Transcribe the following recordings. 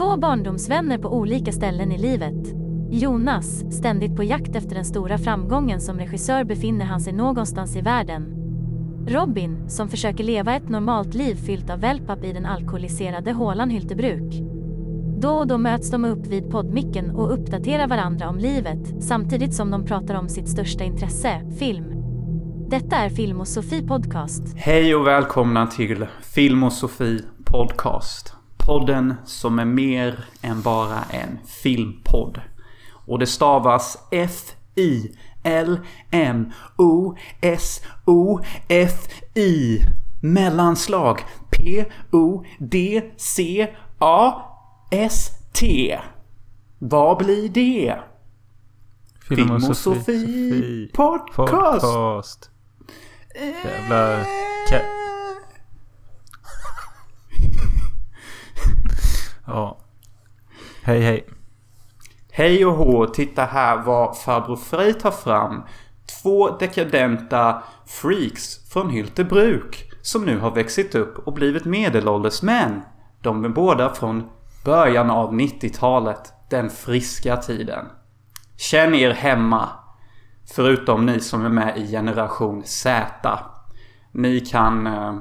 Två barndomsvänner på olika ställen i livet. Jonas, ständigt på jakt efter den stora framgången som regissör befinner han sig någonstans i världen. Robin, som försöker leva ett normalt liv fyllt av wellpapp i den alkoholiserade hålan Hyltebruk. Då och då möts de upp vid poddmicken och uppdaterar varandra om livet samtidigt som de pratar om sitt största intresse, film. Detta är Film och Sofie Podcast. Hej och välkomna till Film och Sofie Podcast. Podden som är mer än bara en filmpodd. Och det stavas F-I-L-M-O-S-O-F-I. Mellanslag P-O-D-C-A-S-T. Vad blir det? Film och Sofie Podcast. Podcast. Jävla... ja. Hej hej. Hej och hå, titta här vad farbror Frej tar fram. Två dekadenta freaks från Hyltebruk som nu har växt upp och blivit medelålders män. De är båda från början av 90-talet, den friska tiden. Känn er hemma. Förutom ni som är med i generation Z. Ni kan... Eh,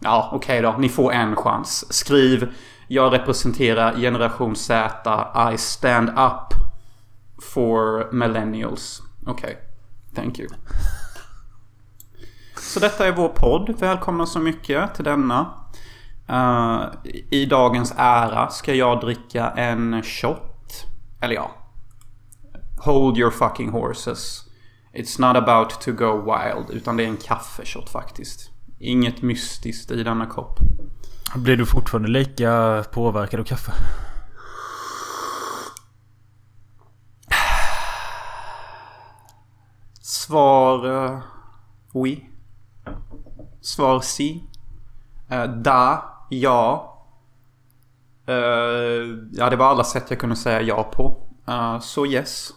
ja, okej då. Ni får en chans. Skriv jag representerar generation Z. I stand up for millennials. Okej. Thank you. Så detta är vår podd. Välkomna så mycket till denna. Uh, I dagens ära ska jag dricka en shot. Eller ja. Hold your fucking horses. It's not about to go wild. Utan det är en kaffeshot faktiskt. Inget mystiskt i denna kopp. Blir du fortfarande lika påverkad av kaffe? Svar... Uh, oui. Svar si. Uh, da. Ja. Eh, ja, det var alla sätt jag kunde säga ja på. Så yes.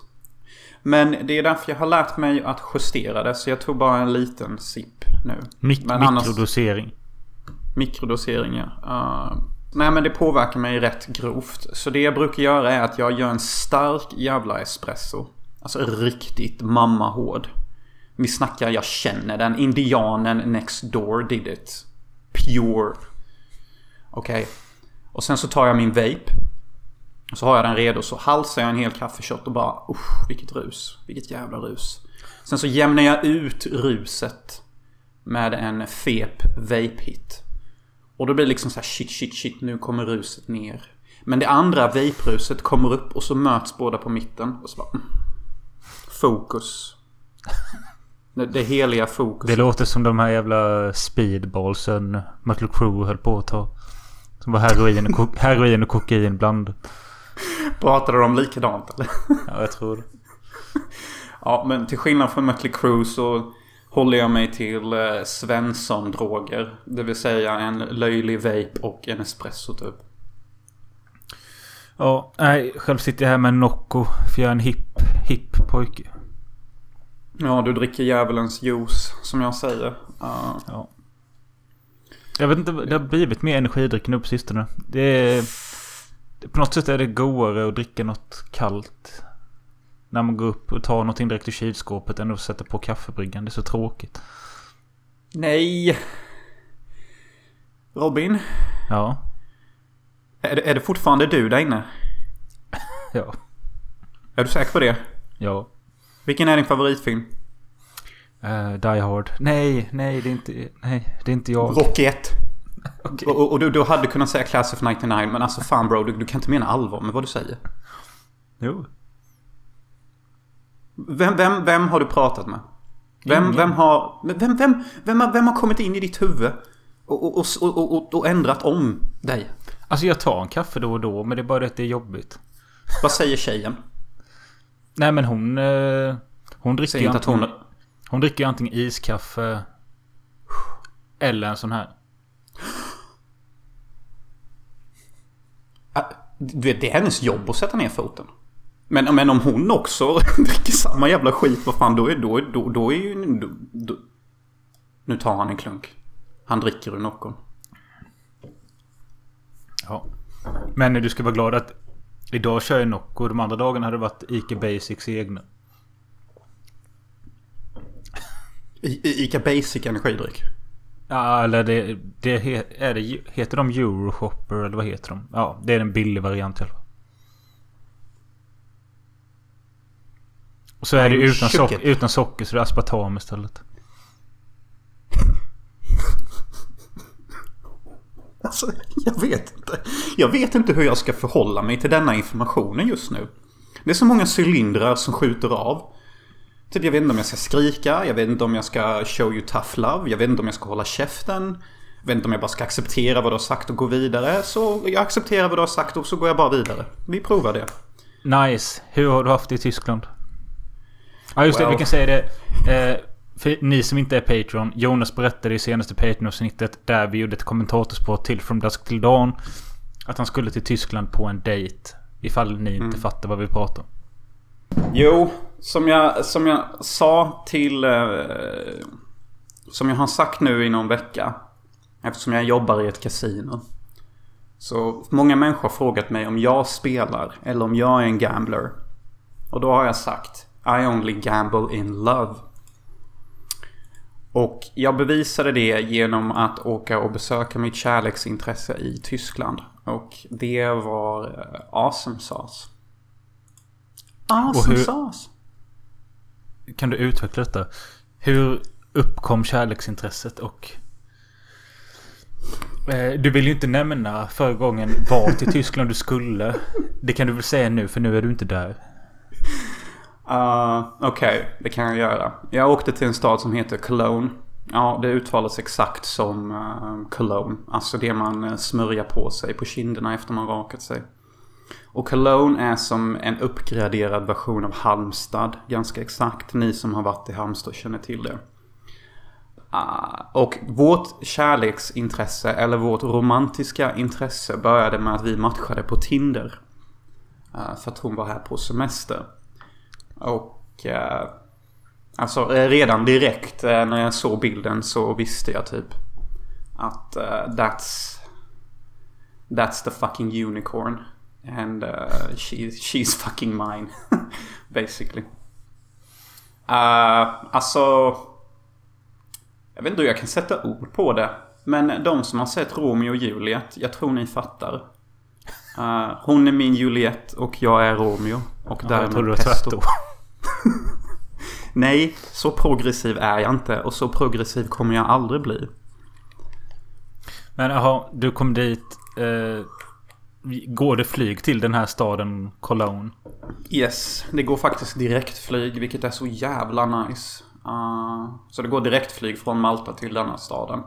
Men det är därför jag har lärt mig att justera det. Så jag tog bara en liten sipp nu. Mik- Men annars- Mikrodosering. Mikrodosering Mikrodoseringar. Uh, nej men det påverkar mig rätt grovt. Så det jag brukar göra är att jag gör en stark jävla espresso. Alltså riktigt mammahård. Vi snackar, jag känner den. Indianen next door did it. Pure. Okej. Och sen så tar jag min vape. Och så har jag den redo så halsar jag en hel kaffeshot och bara usch vilket rus. Vilket jävla rus. Sen så jämnar jag ut ruset med en fep vape-hit. Och då blir det liksom så här shit, shit, shit, nu kommer ruset ner. Men det andra vape-ruset kommer upp och så möts båda på mitten. Och så bara... mm. Fokus. Det, det heliga fokus. Det låter som de här jävla speedballsen Mötley Crüe höll på att ta. Som var heroin och, ko- heroin och kokain bland. Pratade de likadant eller? Ja, jag tror det. Ja, men till skillnad från Mötley Crüe så håller jag mig till eh, Svensson-droger. Det vill säga en löjlig vape och en espresso typ. Ja, nej. Själv sitter jag här med Nocco. För jag är en hipp, hipp pojke. Ja, du dricker djävulens juice som jag säger. Ja. Ja. Jag vet inte, det har blivit mer energidryck nu på sistone. Det är... På något sätt är det godare att dricka något kallt. När man går upp och tar någonting direkt ur kylskåpet än att sätta på kaffebryggan. Det är så tråkigt. Nej! Robin? Ja. Är det, är det fortfarande du där inne? Ja. Är du säker på det? Ja. Vilken är din favoritfilm? Uh, Die Hard. Nej, nej, det är inte, nej, det är inte jag. Rocky 1. Okej. Och, och du, du hade kunnat säga Class of 99 men alltså fan bro, du, du kan inte mena allvar med vad du säger. Jo. Vem, vem, vem har du pratat med? Vem, vem, har, vem, vem, vem, har, vem har kommit in i ditt huvud och, och, och, och, och, ändrat om dig? Alltså jag tar en kaffe då och då, men det är bara att det är jobbigt. Vad säger tjejen? Nej men hon... eh, hon dricker ju hon... antingen, hon dricker ju antingen iskaffe... Eller en sån här. Ah, Du vet, det är hennes jobb att sätta ner foten. Men, men om hon också dricker samma jävla skit, vad fan, då är, då, då, då är ju... Då, då, nu tar han en klunk. Han dricker ur Noccon. Ja. Men du ska vara glad att idag kör jag Nocco. De andra dagarna hade det varit Ica Basics egna. I, Ica Basic energidryck. Ja, eller det, det är det, heter de Euroshopper eller vad heter de? Ja, det är en billig variant i alla fall. Och så är det utan, sock, shooked. utan socker så det är aspartam istället. Alltså, jag vet inte. Jag vet inte hur jag ska förhålla mig till denna informationen just nu. Det är så många cylindrar som skjuter av. Typ jag vet inte om jag ska skrika, jag vet inte om jag ska show you tough love, jag vet inte om jag ska hålla käften. Jag vet inte om jag bara ska acceptera vad du har sagt och gå vidare. Så jag accepterar vad du har sagt och så går jag bara vidare. Vi provar det. Nice. Hur har du haft det i Tyskland? Ja just det, Well. vi kan säga det. Eh, för ni som inte är Patreon. Jonas berättade i senaste Patreon-avsnittet där vi gjorde ett kommentatorspår till From Dusk Till Dawn. Att han skulle till Tyskland på en dejt. Ifall ni inte fattar vad vi pratar om. Jo, som jag, som jag sa till... Eh, som jag har sagt nu i någon vecka. Eftersom jag jobbar i ett kasino. Så många människor har frågat mig om jag spelar eller om jag är en gambler. Och då har jag sagt I only gamble in love. Och jag bevisade det genom att åka och besöka mitt kärleksintresse i Tyskland. Och det var eh, awesome sauce. Awesome hur- sauce. Kan du utveckla detta? Hur uppkom kärleksintresset och... Eh, du vill ju inte nämna förra gången vart i Tyskland du skulle. Det kan du väl säga nu för nu är du inte där. Uh, Okej, det kan jag göra. Jag åkte till en stad som heter Cologne. Ja, det uttalas exakt som uh, Cologne. Alltså det man uh, smörjer på sig på kinderna efter man rakat sig. Och Cologne är som en uppgraderad version av Halmstad. Ganska exakt. Ni som har varit i Halmstad känner till det. Uh, och vårt kärleksintresse, eller vårt romantiska intresse, började med att vi matchade på Tinder. Uh, för att hon var här på semester. Och... eh, alltså eh, redan direkt eh, när jag såg bilden så visste jag typ att eh, that's... That's the fucking unicorn. And uh, she, she's fucking mine. Basically. Uh, alltså... Jag vet inte hur jag kan sätta ord på det. Men de som har sett Romeo och Juliet, jag tror ni fattar. Uh, hon är min Juliet och jag är Romeo. Och Ja, jag trodde det var Pesto. tvärtom. Nej, så progressiv är jag inte. Och så progressiv kommer jag aldrig bli. Men jaha, du kom dit. Eh, går det flyg till den här staden Cologne? Yes, det går faktiskt direktflyg vilket är så jävla nice. Uh, så det går direktflyg från Malta till denna staden.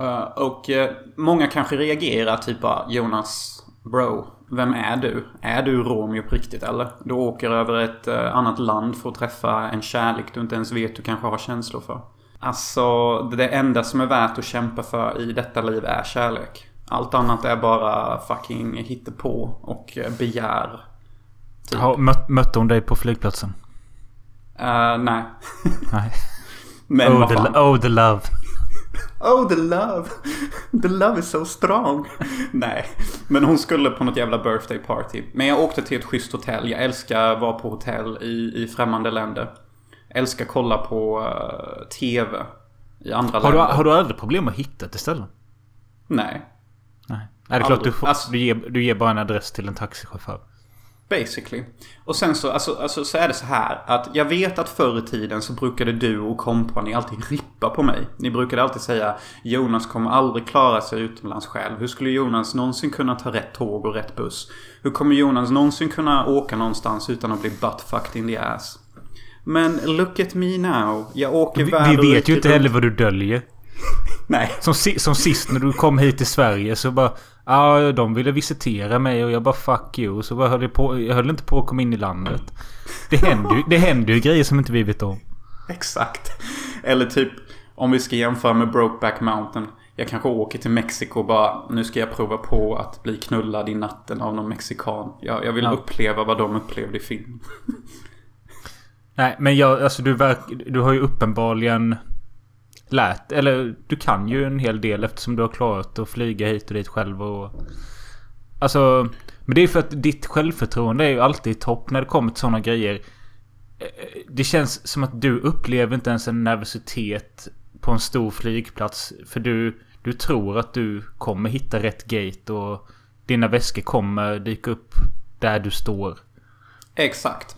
Uh, och uh, många kanske reagerar typ bara Jonas Bro, vem är du? Är du Romeo på riktigt eller? Du åker över ett uh, annat land för att träffa en kärlek du inte ens vet du kanske har känslor för. Alltså, det enda som är värt att kämpa för i detta liv är kärlek. Allt annat är bara fucking hittepå och uh, begär. Typ. Jaha, mött, mötte hon dig på flygplatsen? Uh, nej. Nej. Men oh, the, oh the love. Oh the love. The love is so strong. Nej. Men hon skulle på något jävla birthday party. Men jag åkte till ett schysst hotell. Jag älskar att vara på hotell i, i främmande länder. Älskar kolla på uh, TV. I andra Har du, länder. har du aldrig problem att hitta ett ställe? Nej. Nej. Är det klart du, får, Alltså- du, ger, du ger bara en adress till en taxichaufför? Basically. Och sen så, alltså, alltså, så är det så här att jag vet att förr i tiden så brukade du och kompani alltid rippa på mig. Ni brukade alltid säga Jonas kommer aldrig klara sig utomlands själv. Hur skulle Jonas någonsin kunna ta rätt tåg och rätt buss? Hur kommer Jonas någonsin kunna åka någonstans utan att bli buttfucked in the ass? Men look at me now. Jag åker Vi, värld vi vet ju inte heller vad du döljer. Nej. Som, som sist när du kom hit till Sverige så bara... Ja, de ville visitera mig och jag bara fuck you. Så bara höll jag, på, jag höll inte på att komma in i landet. Det händer, ju, det händer ju grejer som inte vi vet om. Exakt. Eller typ om vi ska jämföra med Brokeback Mountain. Jag kanske åker till Mexiko och bara nu ska jag prova på att bli knullad i natten av någon mexikan. Jag, jag vill Ja. uppleva vad de upplevde i film. Nej, men jag, alltså du, verk, du har ju uppenbarligen lärt... Eller du kan ju en hel del eftersom du har klarat att flyga hit och dit själv och... Alltså... Men det är för att ditt självförtroende är ju alltid i topp när det kommer till sådana grejer. Eh, eh, det känns som att du upplever inte ens en nervositet på en stor flygplats. För du, du tror att du kommer hitta rätt gate och dina väskor kommer dyka upp där du står. Exakt.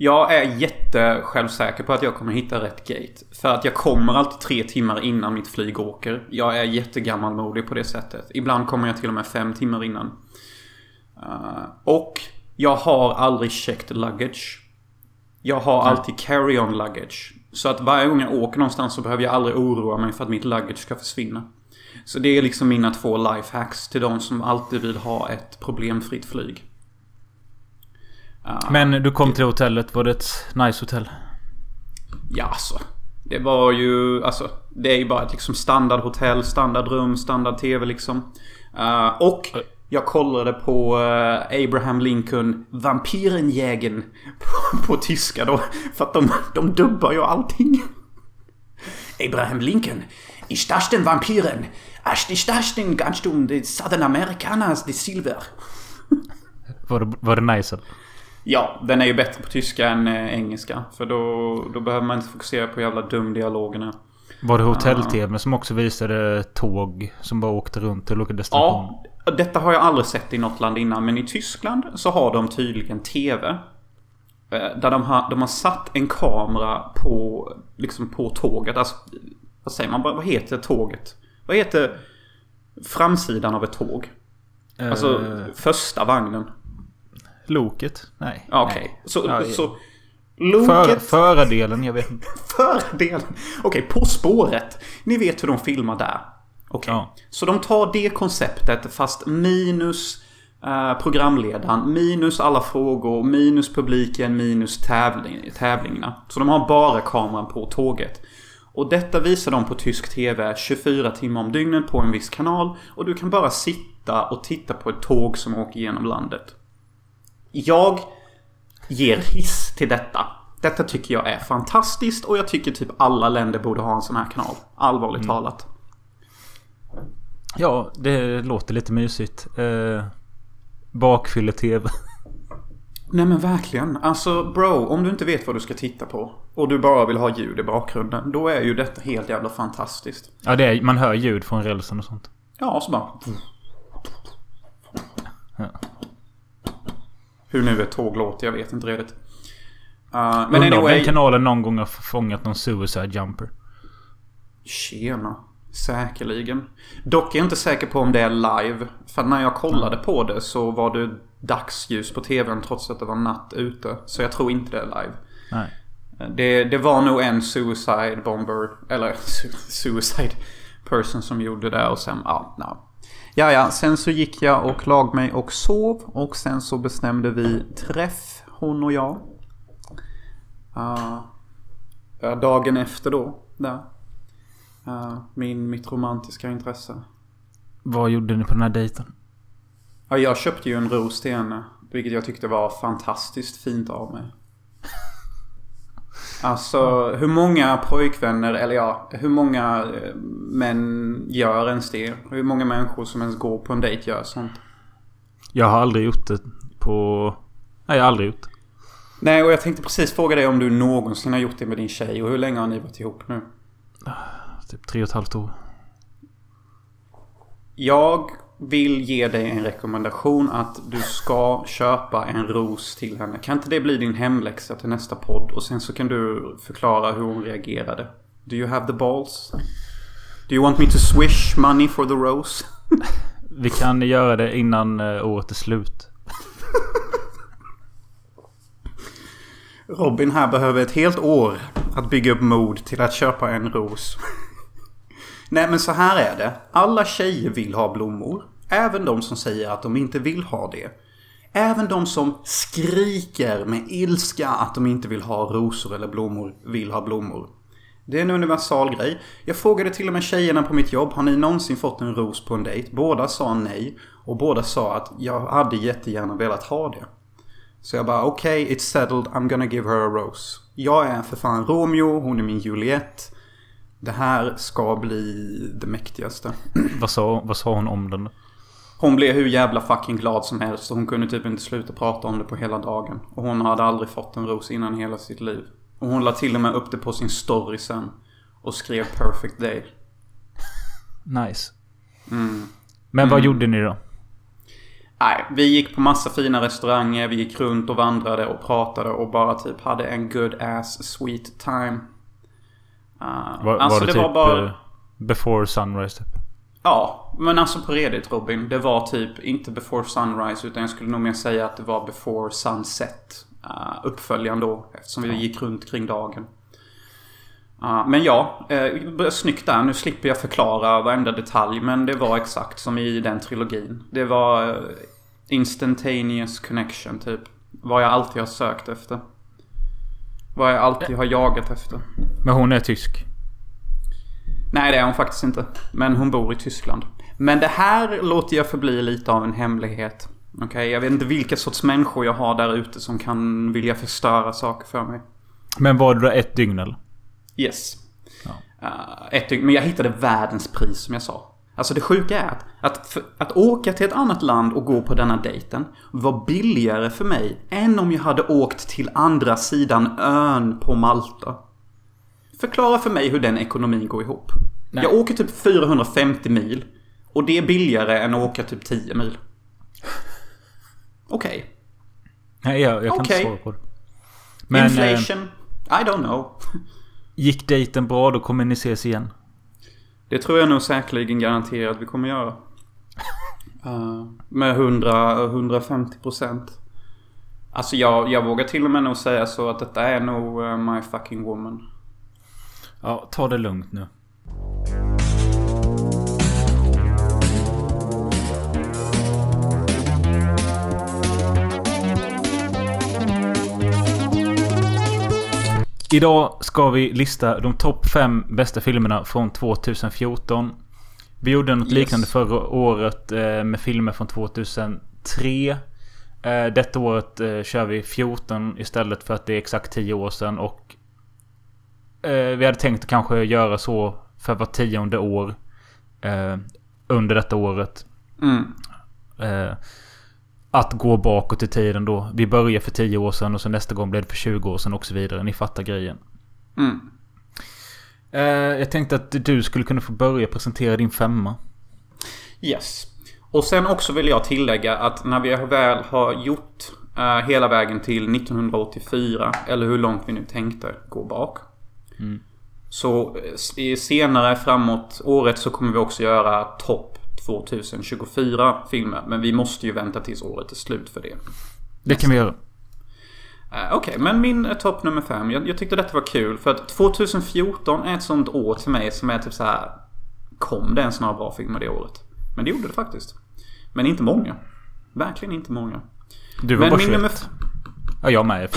Jag är jätte självsäker på att jag kommer hitta rätt gate. För att jag kommer alltid tre timmar innan mitt flyg åker. Jag är jättegammalmodig på det sättet. Ibland kommer jag till och med fem timmar innan. Uh, och jag har aldrig checked luggage. Jag har alltid carry-on luggage. Så att varje gång jag åker någonstans så behöver jag aldrig oroa mig för att mitt luggage ska försvinna. Så det är liksom mina två lifehacks till de som alltid vill ha ett problemfritt flyg. Uh, Men du kom till hotellet. Var det ett nice hotell? Ja, alltså. Det var ju, alltså. Det är ju bara ett liksom standardhotell, standardrum, standard TV liksom. Uh, och jag kollade på uh, Abraham Lincoln, Vampyrenjägen på, på tyska då. För att de, de dubbar ju allting. Abraham Lincoln. Ich störsten Vampyren. Asch, die störsten ganz dumm, de Southern Americanas, de Silver. Var det, var det nice? eller? Ja, den är ju bättre på tyska än eh, engelska. För då, då behöver man inte fokusera på jävla dum dialogerna. Var det hotell-tv som också visade tåg som bara åkte runt till olika destinationer? Ja, detta har jag aldrig sett i något land innan. Men i Tyskland så har de tydligen TV. eh, Där de har, de har satt en kamera på, liksom på tåget. Alltså, vad säger man? Vad heter tåget? Vad heter framsidan av ett tåg? Alltså Eh, första vagnen. Loket? Nej. Okej. Nej. Så, Ja, så För, loket... förardelen, jag vet inte. Fördelen. Okej, På spåret. Ni vet hur de filmar där. Okej. Ja. Så de tar det konceptet fast minus eh, programledaren, minus alla frågor, minus publiken, minus tävling, tävlingarna. Så de har bara kameran på tåget. Och detta visar de på tysk TV 24 timmar om dygnet på en viss kanal. Och du kan bara sitta och titta på ett tåg som åker genom landet. Jag ger hiss till detta. Detta tycker jag är fantastiskt och jag tycker typ alla länder borde ha en sån här kanal. Allvarligt talat. Ja, det låter lite mysigt. Eh, Bakfylle-tv. Nej men verkligen. Alltså bro, om du inte vet vad du ska titta på och du bara vill ha ljud i bakgrunden. Då är ju detta helt jävla fantastiskt. Ja, det är, man hör ljud från rälsen och sånt. Ja, så bara... Ja. Hur nu ett tåg låter, jag vet inte riktigt. Uh, men Undrar anyway... den kanalen någon gång har fångat någon suicide jumper. Tjena. Säkerligen. Dock är jag inte säker på om det är live. För när jag kollade på det så var det dagsljus på tvn trots att det var natt ute. Så jag tror inte det är live. Nej. Det, det var nog en suicide bomber, eller su- suicide person som gjorde det och sen, ja, ja. Ja, ja, sen så gick jag och lag mig och sov och sen så bestämde vi träff, hon och jag. Uh, dagen efter då, där. Uh, min, mitt romantiska intresse. Vad gjorde ni på den här dejten? Ja, jag köpte ju en ros till henne. Vilket jag tyckte var fantastiskt fint av mig. Alltså, hur många pojkvänner, eller ja, hur många eh, män gör ens det? Hur många människor som ens går på en dejt gör sånt? Jag har aldrig gjort det på... Nej, jag har aldrig gjort det. Nej, och jag tänkte precis fråga dig om du någonsin har gjort det med din tjej. Och hur länge har ni varit ihop nu? Typ tre och ett halvt år. Jag vill ge dig en rekommendation att du ska köpa en ros till henne. Kan inte det bli din hemläxa till nästa podd? Och sen så kan du förklara hur hon reagerade. Do you have the balls? Do you want me to swish money for the rose? Vi kan göra det innan eh, året är slut. Robin här behöver ett helt år att bygga upp mod till att köpa en ros. Nej men så här är det. Alla tjejer vill ha blommor. Även de som säger att de inte vill ha det. Även de som skriker med ilska att de inte vill ha rosor eller blommor vill ha blommor. Det är en universal grej. Jag frågade till och med tjejerna på mitt jobb, har ni någonsin fått en ros på en dejt? Båda sa nej. Och båda sa att jag hade jättegärna velat ha det. Så jag bara okej, okay, it's settled, I'm gonna give her a rose. Jag är för fan Romeo, hon är min Juliette. Det här ska bli det mäktigaste. Vad sa, vad sa hon om den? Hon blev hur jävla fucking glad som helst och hon kunde typ inte sluta prata om det på hela dagen. Och hon hade aldrig fått en ros innan hela sitt liv. Och hon la till och med upp det på sin story sen. Och skrev perfect day. Nice. Mm. Men vad gjorde ni då? Nej, vi gick på massa fina restauranger, vi gick runt och vandrade och pratade och bara typ hade en good ass sweet time. Uh, Var, alltså var det, det typ var bara... eh, before sunrise typ? Ja, men alltså på redigt Robin. Det var typ inte before sunrise utan jag skulle nog mer säga att det var before sunset. Uh, uppföljaren då eftersom vi gick runt kring dagen. Uh, men ja, uh, snyggt där. Nu slipper jag förklara varenda detalj men det var exakt som i den trilogin. Det var uh, instantaneous connection typ. Vad jag alltid har sökt efter. Vad jag alltid har jagat efter. Men hon är tysk. Nej, det är hon faktiskt inte. Men hon bor i Tyskland. Men det här låter jag förbli lite av en hemlighet. Okej, okay? jag vet inte vilka sorts människor jag har där ute som kan vilja förstöra saker för mig. Men var det då ett dygn eller? Yes. Ja. Uh, ett dygn. Men jag hittade världens pris som jag sa. Alltså det sjuka är att, att, att åka till ett annat land och gå på denna dejten var billigare för mig än om jag hade åkt till andra sidan ön på Malta. Förklara för mig hur den ekonomin går ihop. Nej. Jag åker typ 450 mil. Och det är billigare än att åka typ 10 mil. Okej. Okay. Nej, jag, jag kan Okej. inte svara på det. Men eh, Inflation? I don't know. gick dejten bra? Då kommer ni ses igen. Det tror jag nog säkerligen garanterat vi kommer göra. Uh, med 100-150 procent. Alltså jag, jag vågar till och med nog säga så att detta är nog uh, my fucking woman. Ja, ta det lugnt nu. Idag ska vi lista de topp 5 bästa filmerna från 2014. Vi gjorde något Yes. liknande förra året eh, med filmer från 2003. Eh, detta året eh, kör vi 14 istället för att det är exakt 10 år sedan. Och vi hade tänkt att kanske göra så för var tionde år. Under detta året. Mm. Att gå bakåt i tiden då. Vi börjar för 10 år sedan och så nästa gång blev det för 20 år sedan och så vidare. Ni fattar grejen. Mm. Eh, jag tänkte att du skulle kunna få börja presentera din femma. Yes. Och sen också vill jag tillägga att när vi väl har gjort eh, hela vägen till 1984, eller hur långt vi nu tänkte gå bak. Mm. Så eh, senare framåt året så kommer vi också göra topp 2024 filmer. Men vi måste ju vänta tills året är slut för det. Det kan vi göra. Eh, Okej, men min topp nummer fem. Jag, jag tyckte detta var kul för att 2014 är ett sånt år till mig som är typ så här. Kom det ens några bra filmer det året? Men det gjorde det faktiskt. Men inte många. Verkligen inte många. Du var Men bara min 21. nummer... Ja, jag med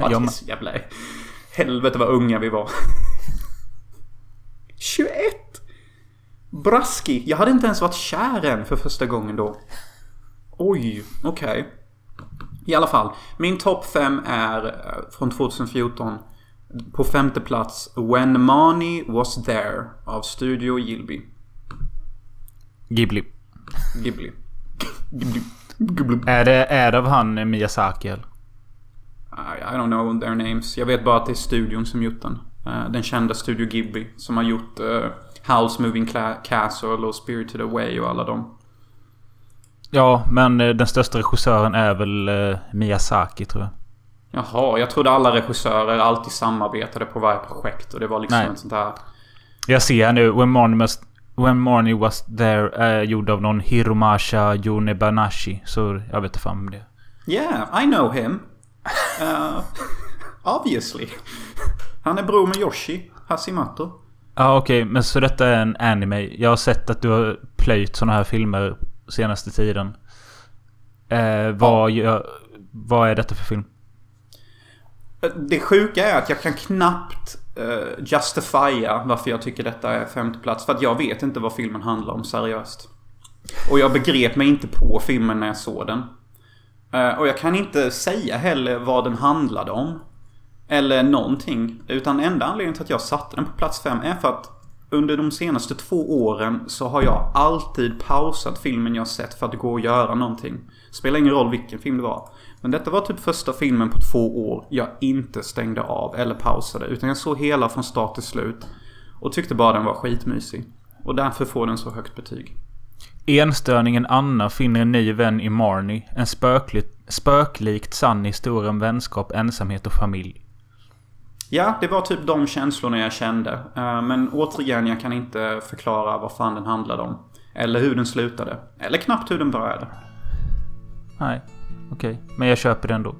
Jag det är med. jävla... Helvete vad unga vi var. 21! Braski. Jag hade inte ens varit kär än för första gången då. Oj, okej. I alla fall. Min topp 5 är eh, från 2014. På femte plats When Money Was There av Studio Gilby. Ghibli. Ghibli. Ghibli. Ghibli. Är det, är det av han eh, Miyazaki eller? I, I don't know their names. Jag vet bara att det är studion som gjort den. Eh, den kända Studio Ghibli. Som har gjort uh, Howl's Moving Castle och Spirited Away och alla dem. Ja, men eh, den största regissören är väl eh, Miyazaki tror jag. Jaha, jag trodde alla regissörer alltid samarbetade på varje projekt och det var liksom Nej. ett sånt här... Jag ser här nu. When Morning Was, When Morning Was There är gjord av någon Hiromasha Yonebanashi. Så jag vet inte fan om det. Yeah, I know him. Uh, obviously. Han är bror med Yoshi Hashimoto. Ja okej, men så detta är en anime. Jag har sett att du har plöjt såna här filmer senaste tiden. Eh, vad, gör, vad är detta för film? Det sjuka är att jag kan knappt uh, justifiera varför jag tycker detta är femte plats. För att jag vet inte vad filmen handlar om seriöst. Och jag begrep mig inte på filmen när jag såg den. Eh, och jag kan inte säga heller vad den handlade om. Eller någonting. Utan enda anledningen till att jag satte den på plats fem är för att under de senaste två åren så har jag alltid pausat filmen jag sett för att gå och göra någonting. Spelar ingen roll vilken film det var. Men detta var typ första filmen på två år jag inte stängde av eller pausade. Utan jag såg hela från start till slut. Och tyckte bara den var skitmysig. Och därför får den så högt betyg. Enstörningen Anna finner en ny vän i Marnie. En spökligt, spöklikt sann historia om vänskap, ensamhet och familj. Ja, det var typ de känslorna jag kände. Eh, Men återigen, jag kan inte förklara vad fan den handlade om. Eller hur den slutade. Eller knappt hur den började. Nej, okej. Men jag köper det ändå.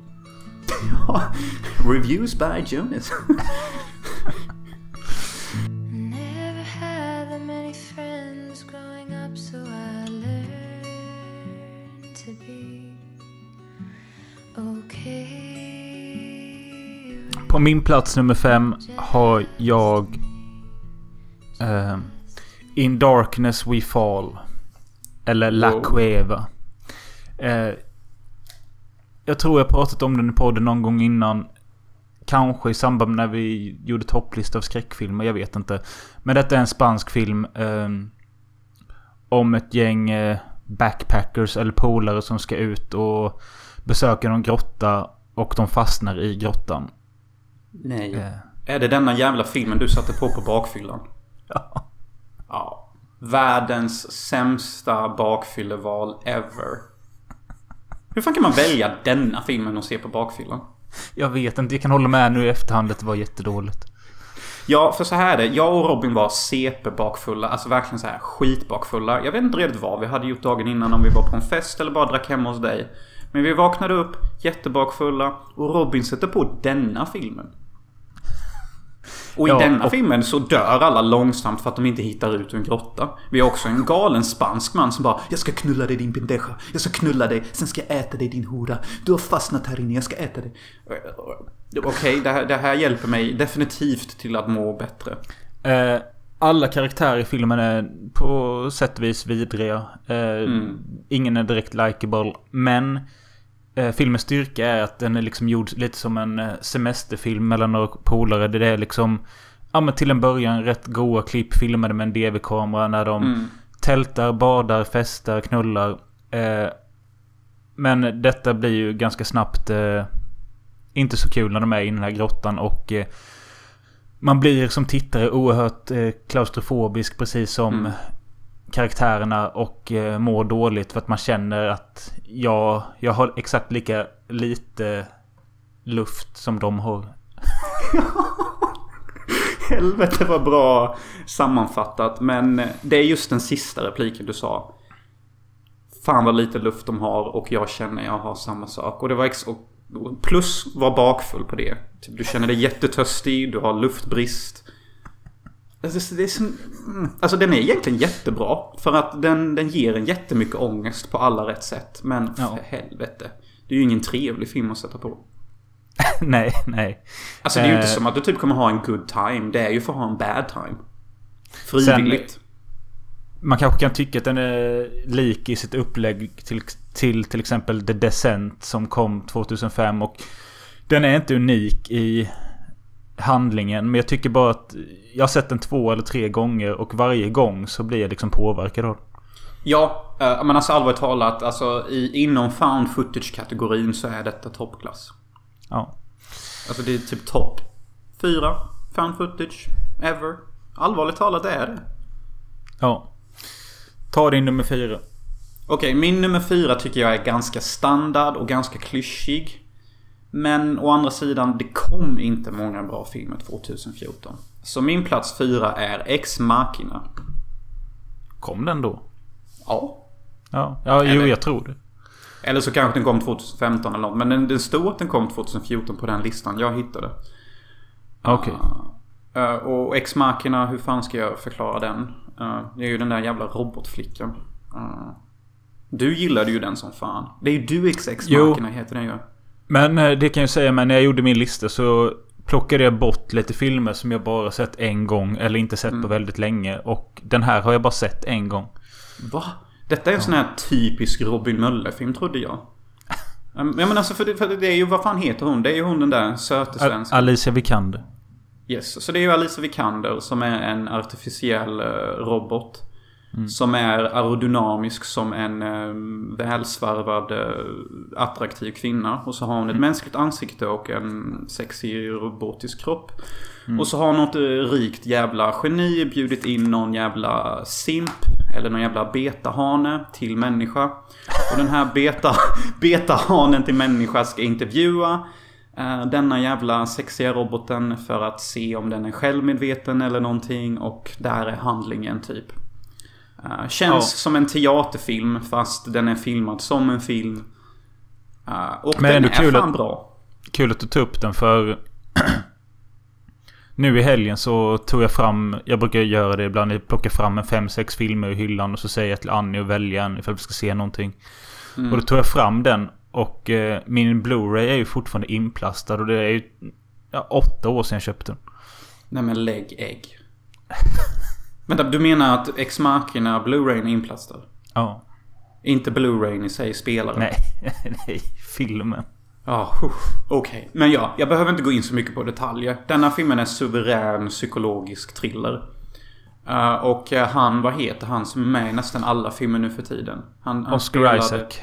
Reviews by Jonas. På min plats nummer fem har jag... eh, In Darkness We Fall. Eller La Wow. Cueva. Eh, jag tror jag pratat om den i podden någon gång innan. Kanske i samband med när vi gjorde topplista av skräckfilmer, jag vet inte. Men detta är en spansk film. eh, om ett gäng eh, backpackers eller polare som ska ut och besöka någon grotta. Och de fastnar i grottan. Nej. Eh, Är det denna jävla filmen du satte på på bakfyllan? ja. Ja. Världens sämsta bakfylleval ever. Hur fan kan man välja denna filmen och se på bakfyllan? Jag vet inte, jag kan hålla med nu i efterhand att det var jättedåligt. Ja, för så här är det. Jag och Robin var CP-bakfulla. Alltså verkligen så här skitbakfulla. Jag vet inte redigt vad vi hade gjort dagen innan. Om vi var på en fest eller bara drack hemma hos dig. Men vi vaknade upp jättebakfulla. Och Robin sätter på denna filmen. Och i Ja, denna och- filmen så dör alla långsamt för att de inte hittar ut ur en grotta. Vi har också en galen spansk man som bara Jag ska knulla dig din pendeja. Jag ska knulla dig. Sen ska jag äta dig din hora. Du har fastnat här inne. Jag ska äta dig. Okej, det, här, det här hjälper mig definitivt till att må bättre. Eh, alla karaktärer i filmen är på sätt och vis vidriga. Eh, Ingen är direkt likeable. Men eh, filmens styrka är att den är liksom gjord lite som en eh, semesterfilm mellan några polare. Det är liksom... Ja men till en början rätt goa klipp filmade med en DV-kamera när de tältar, badar, festar, knullar. Eh, men detta blir ju ganska snabbt eh, inte så kul när de är i den här grottan och eh, man blir som tittare oerhört klaustrofobisk precis som karaktärerna och eh, mår dåligt för att man känner att jag, jag har exakt lika lite luft som de har. Helvete vad bra sammanfattat. Men eh, det är just den sista repliken du sa. Fan vad lite luft de har och jag känner jag har samma sak. Och det var ex- och plus var bakfull på det. Typ, du känner dig jättetörstig, du har luftbrist. Alltså, det är så, mm. alltså den är egentligen jättebra. För att den, den ger en jättemycket ångest på alla rätt sätt. Men för Ja. helvete. Det är ju ingen trevlig film att sätta på. nej, nej. Alltså det är ju inte Eh. som att du typ kommer ha en good time. Det är ju för att ha en bad time. Frivilligt. Man kanske kan tycka att den är lik i sitt upplägg till till, till exempel The Descent som kom 2005 och den är inte unik i handlingen men jag tycker bara att jag har sett den två eller tre gånger och varje gång så blir jag liksom påverkad av den. Ja, eh, men alltså allvarligt talat. Alltså i, inom found footage-kategorin så är detta toppklass. Ja. Alltså det är typ topp fyra found footage ever. Allvarligt talat det är det. Ja. Ta din nummer fyra. Okej, min nummer fyra tycker jag är ganska standard och ganska klyschig. Men å andra sidan, det kom inte många bra filmer 2014. Så min plats fyra är Ex Machina. Kom den då? Ja. Ja, ja jo jag tror det. Eller så kanske den kom 2015 eller något. Men den, den stod att den kom 2014 på den listan jag hittade. Okej. Uh, och Ex Machina, hur fan ska jag förklara den? Uh, det är ju den där jävla robotflickan. Uh, du gillade ju den som fan. Det är ju du Ex Ex. Machina heter den ju. Men eh, det kan jag säga, men när jag gjorde min lista så plockade jag bort lite filmer som jag bara sett en gång eller inte sett på väldigt länge. Och den här har jag bara sett en gång. Va? Detta är en sån här typisk Robin Möller-film trodde jag. Ja men alltså för det, för det är ju, vad fan heter hon? Det är ju hon den där söte svenska. Alicia Vikander. Yes, så det är ju Alice Vikander som är en artificiell eh, robot. Som är aerodynamisk som en eh, välsvarvad attraktiv kvinna. Och så har hon ett mänskligt ansikte och en sexig robotisk kropp. Och så har något eh, rikt jävla geni bjudit in någon jävla simp eller någon jävla betahane till människa. Och den här beta, betahanen till människa ska intervjua eh, denna jävla sexiga roboten för att se om den är självmedveten eller någonting. Och där är handlingen typ. Eh, känns Ja. som en teaterfilm fast den är filmad som en film. Eh, och Men den är kul fan att- bra. Kul att du tog upp den för... nu i helgen så tog jag fram... Jag brukar göra det ibland. Jag plockar fram en fem sex filmer i hyllan och så säger jag till Annie att välja en ifall vi ska se någonting. Mm. Och då tog jag fram den. Och eh, min Blu-ray är ju fortfarande inplastad och det är ju ja, åtta år sedan jag köpte den. Nej men lägg ägg. Vänta, du menar att Ex Machina Blu-rayn är inplastad? Ja. Inte Blu-rayn i sig, spelaren? Nej, nej. Filmen. Ja, huh. okej. Men ja, jag behöver inte gå in så mycket på detaljer. Denna filmen är suverän psykologisk thriller. Eh, och eh, han, vad heter han som är med i nästan alla filmer nu för tiden? Han, han Oscar spelade- Isaac.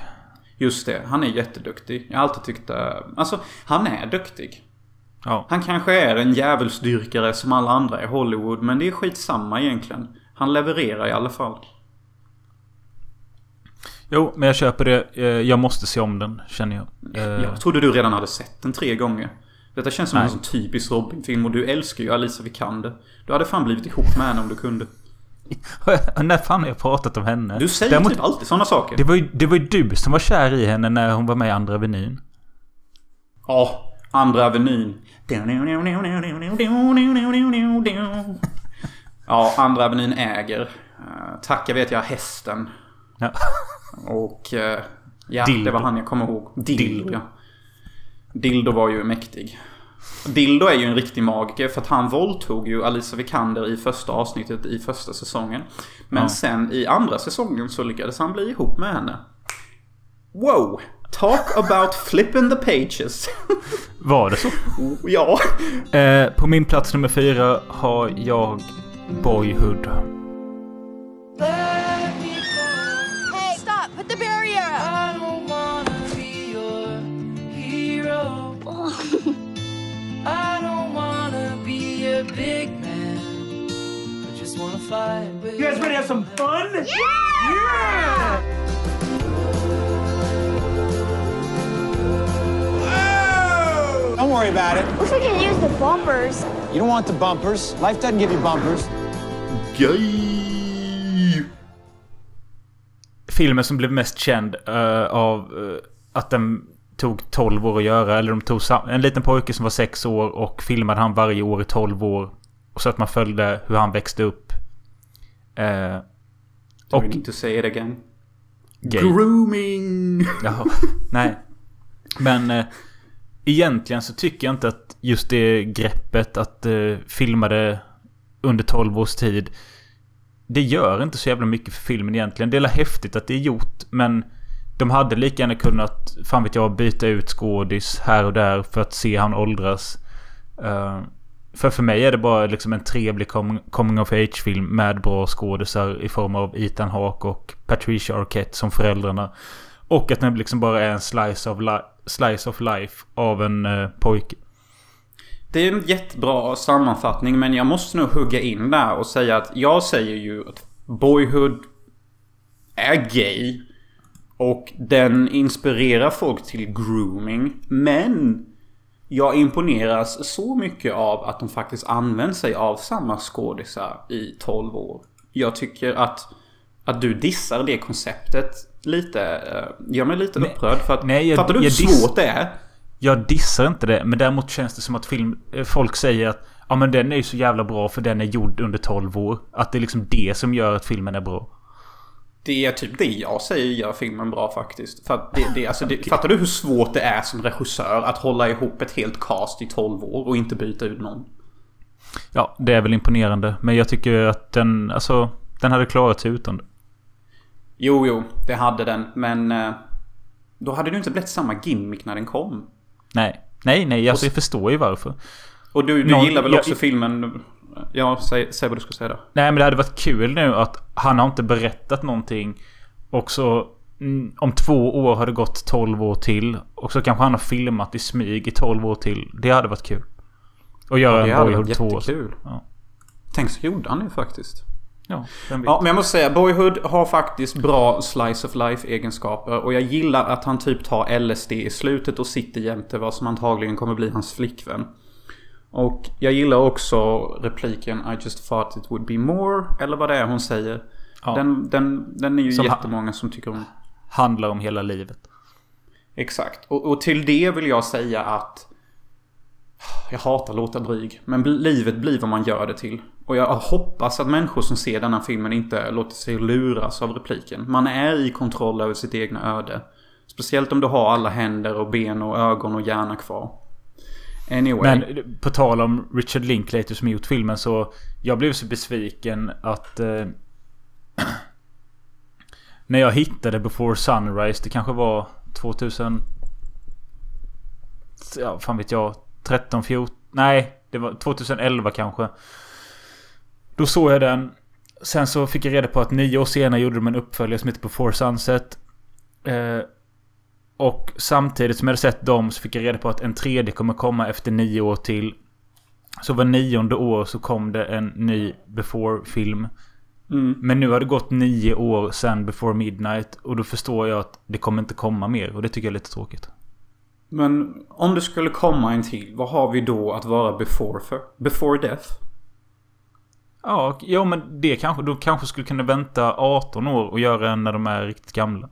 Just det, han är jätteduktig. Jag har alltid tyckt... eh, Alltså, han är duktig. Ja. Han kanske är en djävulsdyrkare som alla andra i Hollywood, men det är skitsamma egentligen. Han levererar i alla fall. Jo, men jag köper det. Eh, Jag måste se om den, känner jag. Eh, Jag trodde du redan hade sett den tre gånger. Detta känns som Nej. en sån typisk Robin-film och du älskar ju Alicia Vikander. Du hade fan blivit ihop med henne om du kunde. När fan har jag pratat om henne? Du säger Däremot- typ alltid såna saker. Det var, ju, det var ju du som var kär i henne när hon var med i Andra Avenyn. Ja, Andra Avenyn. Ja, Andra Avenyn äger. Uh, tacka vet jag hästen. Ja. Och eh, ja, Dildo. det var han jag kommer ihåg. Dildo, ja. Dildo var ju mäktig. Dildo är ju en riktig magiker för att han våldtog ju Alicia Vikander i första avsnittet i första säsongen. Men Ja. sen i andra säsongen så lyckades han bli ihop med henne. Wow! Talk about flipping the pages. Var det så? ja. Eh, på min plats nummer fyra har jag Boyhood. Hey, stop! Put the barrier up! I don't wanna be your hero. I don't wanna be a big man. I just wanna fight You guys ready to have some fun? Don't worry about it. Wish we could use the bumpers. You don't want the bumpers. Life doesn't give you bumpers. Gay. Filmen som blev mest känd eh, av eh, att den tog 12 år att göra. Eller de tog sam- en liten pojke som var 6 år och filmade han varje år i 12 år. Och så att man följde hur han växte upp. Eh, Och... och say it again. gay. Grooming! Jaha, nej. Men eh, egentligen så tycker jag inte att just det greppet att eh, filma det under 12 års tid. Det gör inte så jävla mycket för filmen egentligen. Det är häftigt att det är gjort men de hade lika gärna kunnat, fan vet jag, byta ut skådis här och där för att se han åldras. Uh, för för mig är det bara liksom en trevlig coming of age-film med bra skådisar i form av Ethan Hawke och Patricia Arquette som föräldrarna. Och att den liksom bara är en slice of, life slice of life av en eh, pojke. Det är en jättebra sammanfattning men jag måste nog hugga in där och säga att jag säger ju att Boyhood är gay. Och den inspirerar folk till grooming. Men jag imponeras så mycket av att de faktiskt använder sig av samma skådisar i 12 år. Jag tycker att, att du dissar det konceptet lite, eh, gör mig lite Nej, upprörd. För att, nej, jag- fattar du hur svårt det är? Jag dissar inte det, men däremot känns det som att film, eh, folk säger att ja men den är ju så jävla bra för den är gjord under 12 år. Att det är liksom det som gör att filmen är bra. Det är typ det jag säger gör filmen bra faktiskt. För det, det, alltså det, Fattar du hur svårt det är som regissör att hålla ihop ett helt cast i 12 år och inte byta ut någon? Ja, det är väl imponerande. Men jag tycker att den, alltså, den hade klarat sig utan det. Jo, jo, det hade den. Men eh, då hade det ju inte blivit samma gimmick när den kom. Nej. Nej, nej, alltså jag förstår ju varför. Och du, du Någon- gillar väl jag- också filmen? Ja, säg, säg vad du ska säga där. Nej men det hade varit kul nu att han har inte berättat någonting. Och så mm, om två år har det gått 12 år till. Och så kanske han har filmat i smyg i 12 år till. Det hade varit kul. Och göra Det en hade Boyhood varit 2. jättekul. Ja. Tänk så gjorde han det faktiskt. Ja. Ja, men jag måste säga, Boyhood har faktiskt bra slice of life egenskaper. Och jag gillar att han typ tar LSD i slutet och sitter jämte vad som antagligen kommer bli hans flickvän. Och jag gillar också repliken I just thought it would be more. Eller vad det är hon säger. Ja. Den, den, den är ju Som jättemånga som tycker om. Handlar om hela livet. Exakt. Och, och till det vill jag säga att jag hatar låta dryg. Men livet blir vad man gör det till. Och jag hoppas att människor som ser denna filmen inte låter sig luras av repliken. Man är i kontroll över sitt egna öde. Speciellt om du har alla händer och ben och ögon och hjärna kvar. Anyway. Men på tal om Richard Linklater som gjort filmen så Jag blev så besviken att eh, När jag hittade Before Sunrise Det kanske var 2000 Ja fan vet jag 13, 14 Nej det var 2011 kanske då såg jag den Sen så fick jag reda på att nio år senare gjorde de en uppföljare som heter Before Sunset eh, och samtidigt som jag hade sett dem så fick jag reda på att en tredje kommer komma efter nio år till. Så var nionde år så kom det en ny Before-film. Mm. Men nu har det gått nio år sedan Before Midnight. Och då förstår jag att det kommer inte komma mer. Och det tycker jag är lite tråkigt. Men om det skulle komma en till. Vad har vi då att vara before för? Before death? Ja, ja men det kanske... De kanske skulle kunna vänta 18 år och göra en när de är riktigt gamla.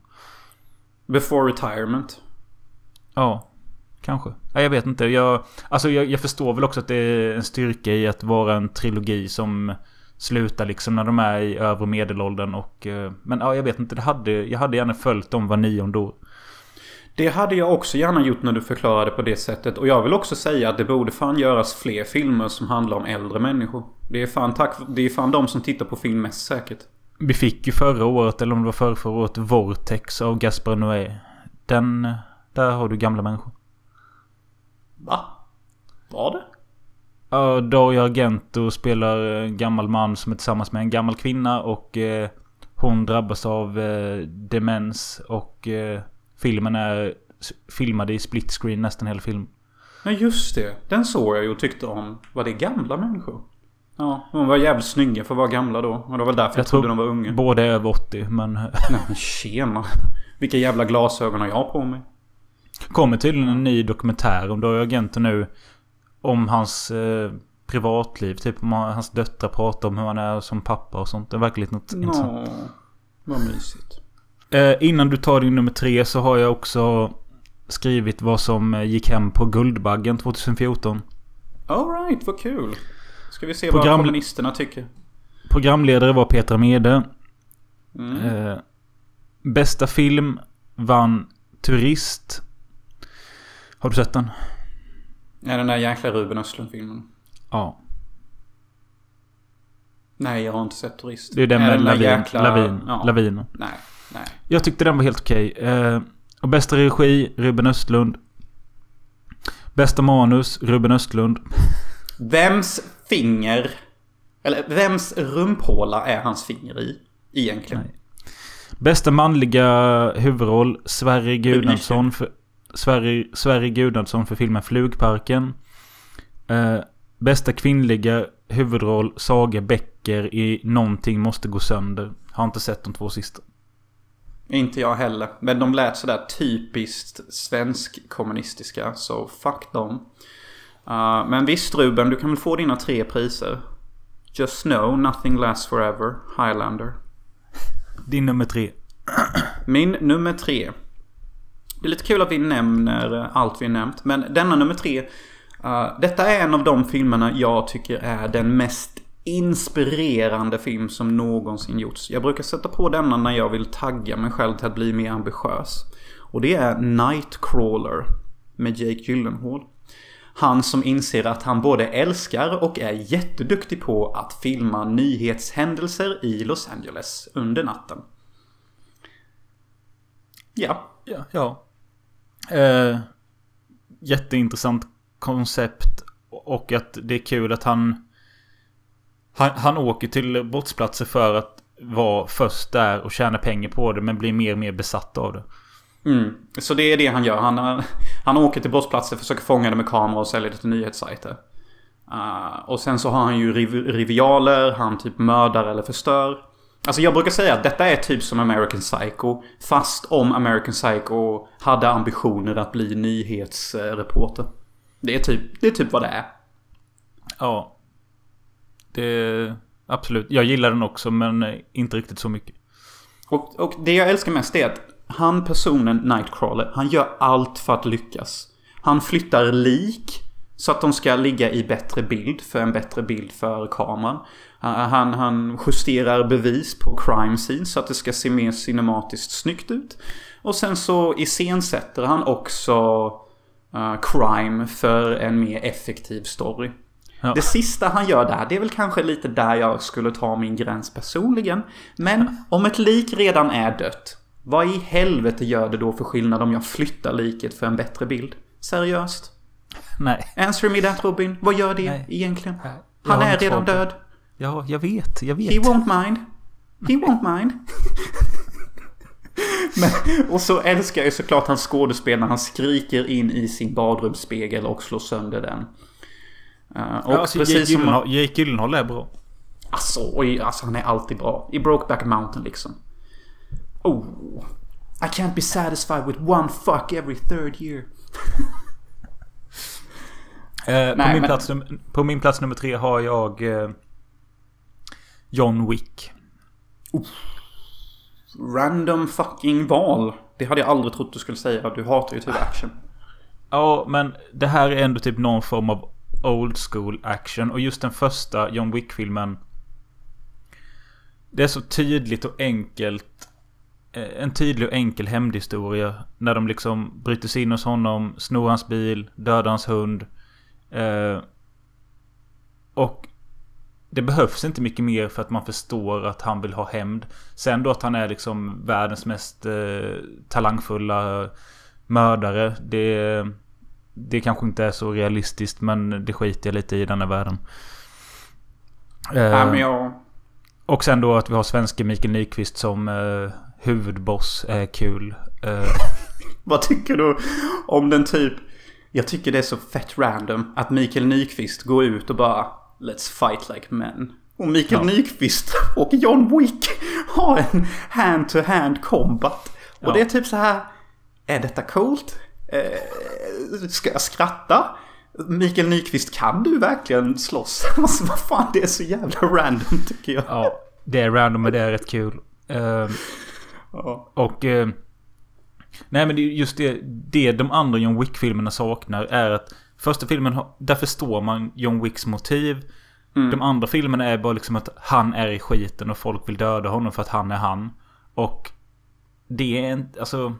Before retirement? Ja, kanske. Ja, jag vet inte. Jag, alltså jag, jag förstår väl också att det är en styrka i att vara en trilogi som slutar liksom när de är i övre medelåldern och... eh, Men ja, jag vet inte. Det hade, jag hade gärna följt dem var nionde år. Det hade jag också gärna gjort när du förklarade på det sättet. Och jag vill också säga att det borde fan göras fler filmer som handlar om äldre människor. Det är fan, tack, det är fan de som tittar på film mest säkert. Vi fick ju förra året, eller om det var förra, förra året, Vortex av Gaspar Noé. Den... Där har du gamla människor. Va? Var det? Ja, Dario Argento spelar en gammal man som är tillsammans med en gammal kvinna och eh, hon drabbas av eh, demens och eh, filmen är filmad i split screen nästan hela filmen. Ja just det. Den såg jag ju och tyckte om. Var det gamla människor? Ja, de var jävligt snygga för att vara gamla då. Och det var väl därför jag, trodde de var unga. båda är över 80 men... Nej men tjena. Vilka jävla glasögon har jag på mig? kommer tydligen en ny dokumentär om Dario Argento nu. Om hans eh, privatliv. Typ om hans döttrar pratar om hur han är som pappa och sånt. Det verkar lite något intressant. Nå, vad mysigt. Eh, innan du tar din nummer tre så har jag också skrivit vad som eh, gick hem på Guldbaggen 2014. Alright, vad kul. Ska vi se Program- vad kommunisterna tycker. Programledare var Petra Mede. Mm. Eh, bästa film vann Turist. Har du sett den? Ja, den där jäkla Ruben Östlund-filmen. Ja. Nej, jag har inte sett Turist. Det är den Är med där Lavin. jäkla- Lavin. Ja. Lavin. Nej, nej. Jag tyckte den var helt okej. Eh, och bästa regi, Ruben Östlund. Bästa manus, Ruben Östlund. Vems finger... Eller vems rumphåla är hans finger i? Egentligen. Nej. Bästa manliga huvudroll, Sverre Gunarsson för, Sverre, Sverre Gunarsson för filmen Flugparken. Eh, bästa kvinnliga huvudroll, Saga Bäcker i Någonting måste gå sönder. Har inte sett de två sista. Inte jag heller. Men de lät sådär typiskt svensk kommunistiska. Så fuck dem. Uh, men visst Ruben, du kan väl få dina tre priser. Just know, nothing lasts forever. Highlander. Din nummer tre. Min nummer tre. Det är lite kul att vi nämner eh, allt vi nämnt. Men denna nummer tre. eh, detta är en av de filmerna jag tycker är den mest inspirerande film som någonsin gjorts. Jag brukar sätta på denna när jag vill tagga mig själv till att bli mer ambitiös. Och det är Nightcrawler med Jake Gyllenhaal. Han som inser att han både älskar och är jätteduktig på att filma nyhetshändelser i Los Angeles under natten. Ja. Ja. ja. Eh, jätteintressant koncept. Och att det är kul att han... Han, han åker till brottsplatser för att vara först där och tjäna pengar på det. Men blir mer och mer besatt av det. Mm. Så det är det han gör. Han, han åker till brottsplatser, försöker fånga det med kamera och sälja det till nyhetssajter. Uh, och sen så har han ju riv rivialer, han typ mördar eller förstör. Alltså jag brukar säga att detta är typ som American Psycho. Fast om American Psycho hade ambitioner att bli nyhetsreporter. Det är typ, det är typ vad det är. Ja. Det... Absolut. Jag gillar den också men eh, inte riktigt så mycket. Och, och det jag älskar mest är att han personen Nightcrawler, han gör allt för att lyckas. Han flyttar lik så att de ska ligga i bättre bild för en bättre bild för kameran. Han, han justerar bevis på crime scene så att det ska se mer cinematiskt snyggt ut. Och sen så iscensätter han också uh, crime för en mer effektiv story. Ja. Det sista han gör där, det är väl kanske lite där jag skulle ta min gräns personligen. Men om ett lik redan är dött, vad i helvete gör det då för skillnad om jag flyttar liket för en bättre bild? Seriöst? Nej. Answer me that Robin. Vad gör det Nej. egentligen? Jag Han är redan på död. Ja, jag vet. Jag vet. He won't mind. He won't mind. Men, och så älskar jag ju såklart hans skådespel när han skriker in i sin badrumsspegel och slår sönder den. Och Ja, alltså, precis Jake, som... Gyllenhaal, Jake Gyllenhaal är bra. Alltså, oj, alltså han är alltid bra. I Brokeback Mountain liksom. Oh. I can't be satisfied with one fuck every third year. Eh, på, Nej, min men- plats, på min plats nummer tre har jag eh, John Wick. Random fucking val. Det hade jag aldrig trott du skulle säga. Du hatar ju typ action. Ja, men det här är ändå typ någon form av old school action. Och just den första John Wick-filmen. Det är så tydligt och enkelt. Eh, en tydlig och enkel hämndhistoria. När de liksom bryter sig in hos honom, snor hans bil, dödar hans hund. Eh, och det behövs inte mycket mer för att man förstår att han vill ha hämnd. Sen då att han är liksom världens mest eh, talangfulla mördare. Det, det kanske inte är så realistiskt men det skiter jag lite i den här världen. Eh, Nej men jag... och sen då att vi har svenske Mikael Nyqvist som eh, huvudboss är kul. Eh, Vad tycker du om den typ... Jag tycker det är så fett random att Mikael Nyqvist går ut och bara Let's fight like men. Och Mikael Ja. Nyqvist och John Wick har en hand-to-hand combat. Och Ja. det är typ så här... Är detta coolt? Eh, ska jag skratta? Mikael Nyqvist, kan du verkligen slåss? Alltså vad fan, det är så jävla random tycker jag. ja, det är random men det är rätt kul. Eh, Ja. Och... Eh, nej men det är just det, det de andra John Wick-filmerna saknar är att första filmen, där förstår man John Wicks motiv. De andra filmerna är bara liksom att han är i skiten och folk vill döda honom för att han är han. Och det är inte, alltså...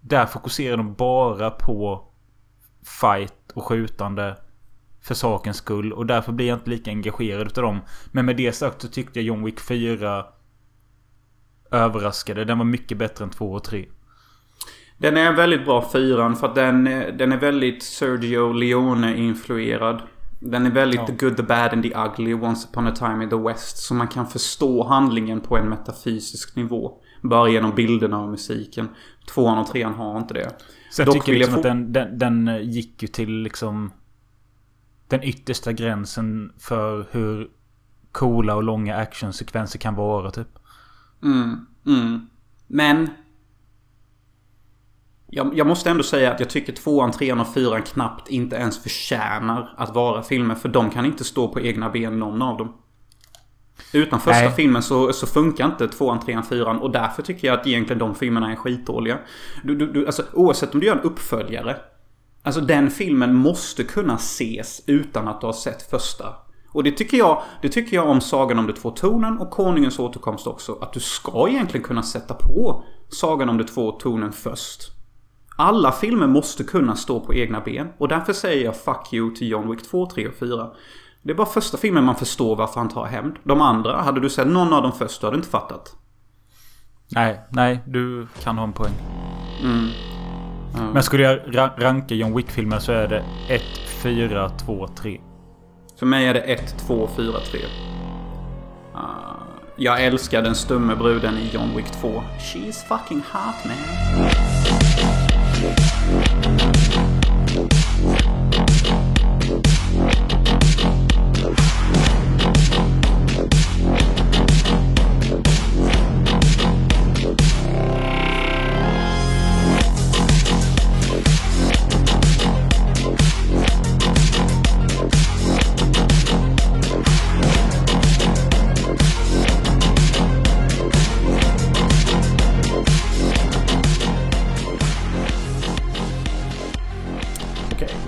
Där fokuserar de bara på fight och skjutande för sakens skull. Och därför blir jag inte lika engagerad utav dem. Men med det sagt så tyckte jag John Wick 4 överraskade. Den var mycket bättre än 2 och 3. Den är väldigt bra fyran för att den, den är väldigt Sergio Leone-influerad. Den är väldigt Ja. the good, the bad and the ugly, once upon a time in the West. Så man kan förstå handlingen på en metafysisk nivå. Bara genom bilderna och musiken. Tvåan och trean har inte det. Dock tycker jag vill jag liksom få- att den, den, den gick ju till liksom... Den yttersta gränsen för hur coola och långa actionsekvenser kan vara typ. Mm, mm. Men... Jag, jag måste ändå säga att jag tycker tvåan, trean och fyran knappt inte ens förtjänar att vara filmer. För de kan inte stå på egna ben någon av dem. Utan första Nej. filmen så, så funkar inte tvåan, trean, fyran. Och därför tycker jag att egentligen de filmerna är skitdåliga. Du, du, du, alltså, oavsett om du gör en uppföljare. Alltså den filmen måste kunna ses utan att du har sett första. Och det tycker jag, det tycker jag om Sagan om de två tornen och Konungens återkomst också. Att du ska egentligen kunna sätta på Sagan om de två tornen först. Alla filmer måste kunna stå på egna ben. Och därför säger jag fuck you till John Wick 2, 3 och 4. Det är bara första filmen man förstår varför han tar hämnd. De andra, hade du sett någon av dem först, du hade inte fattat. Nej, nej, du kan ha en poäng. Mm. Men skulle jag ra- ranka John Wick-filmer så är det 1, 4, 2, 3. För mig är det 1, 2, 4, 3. Uh, jag älskar den stumme bruden i John Wick 2. She's fucking hot man.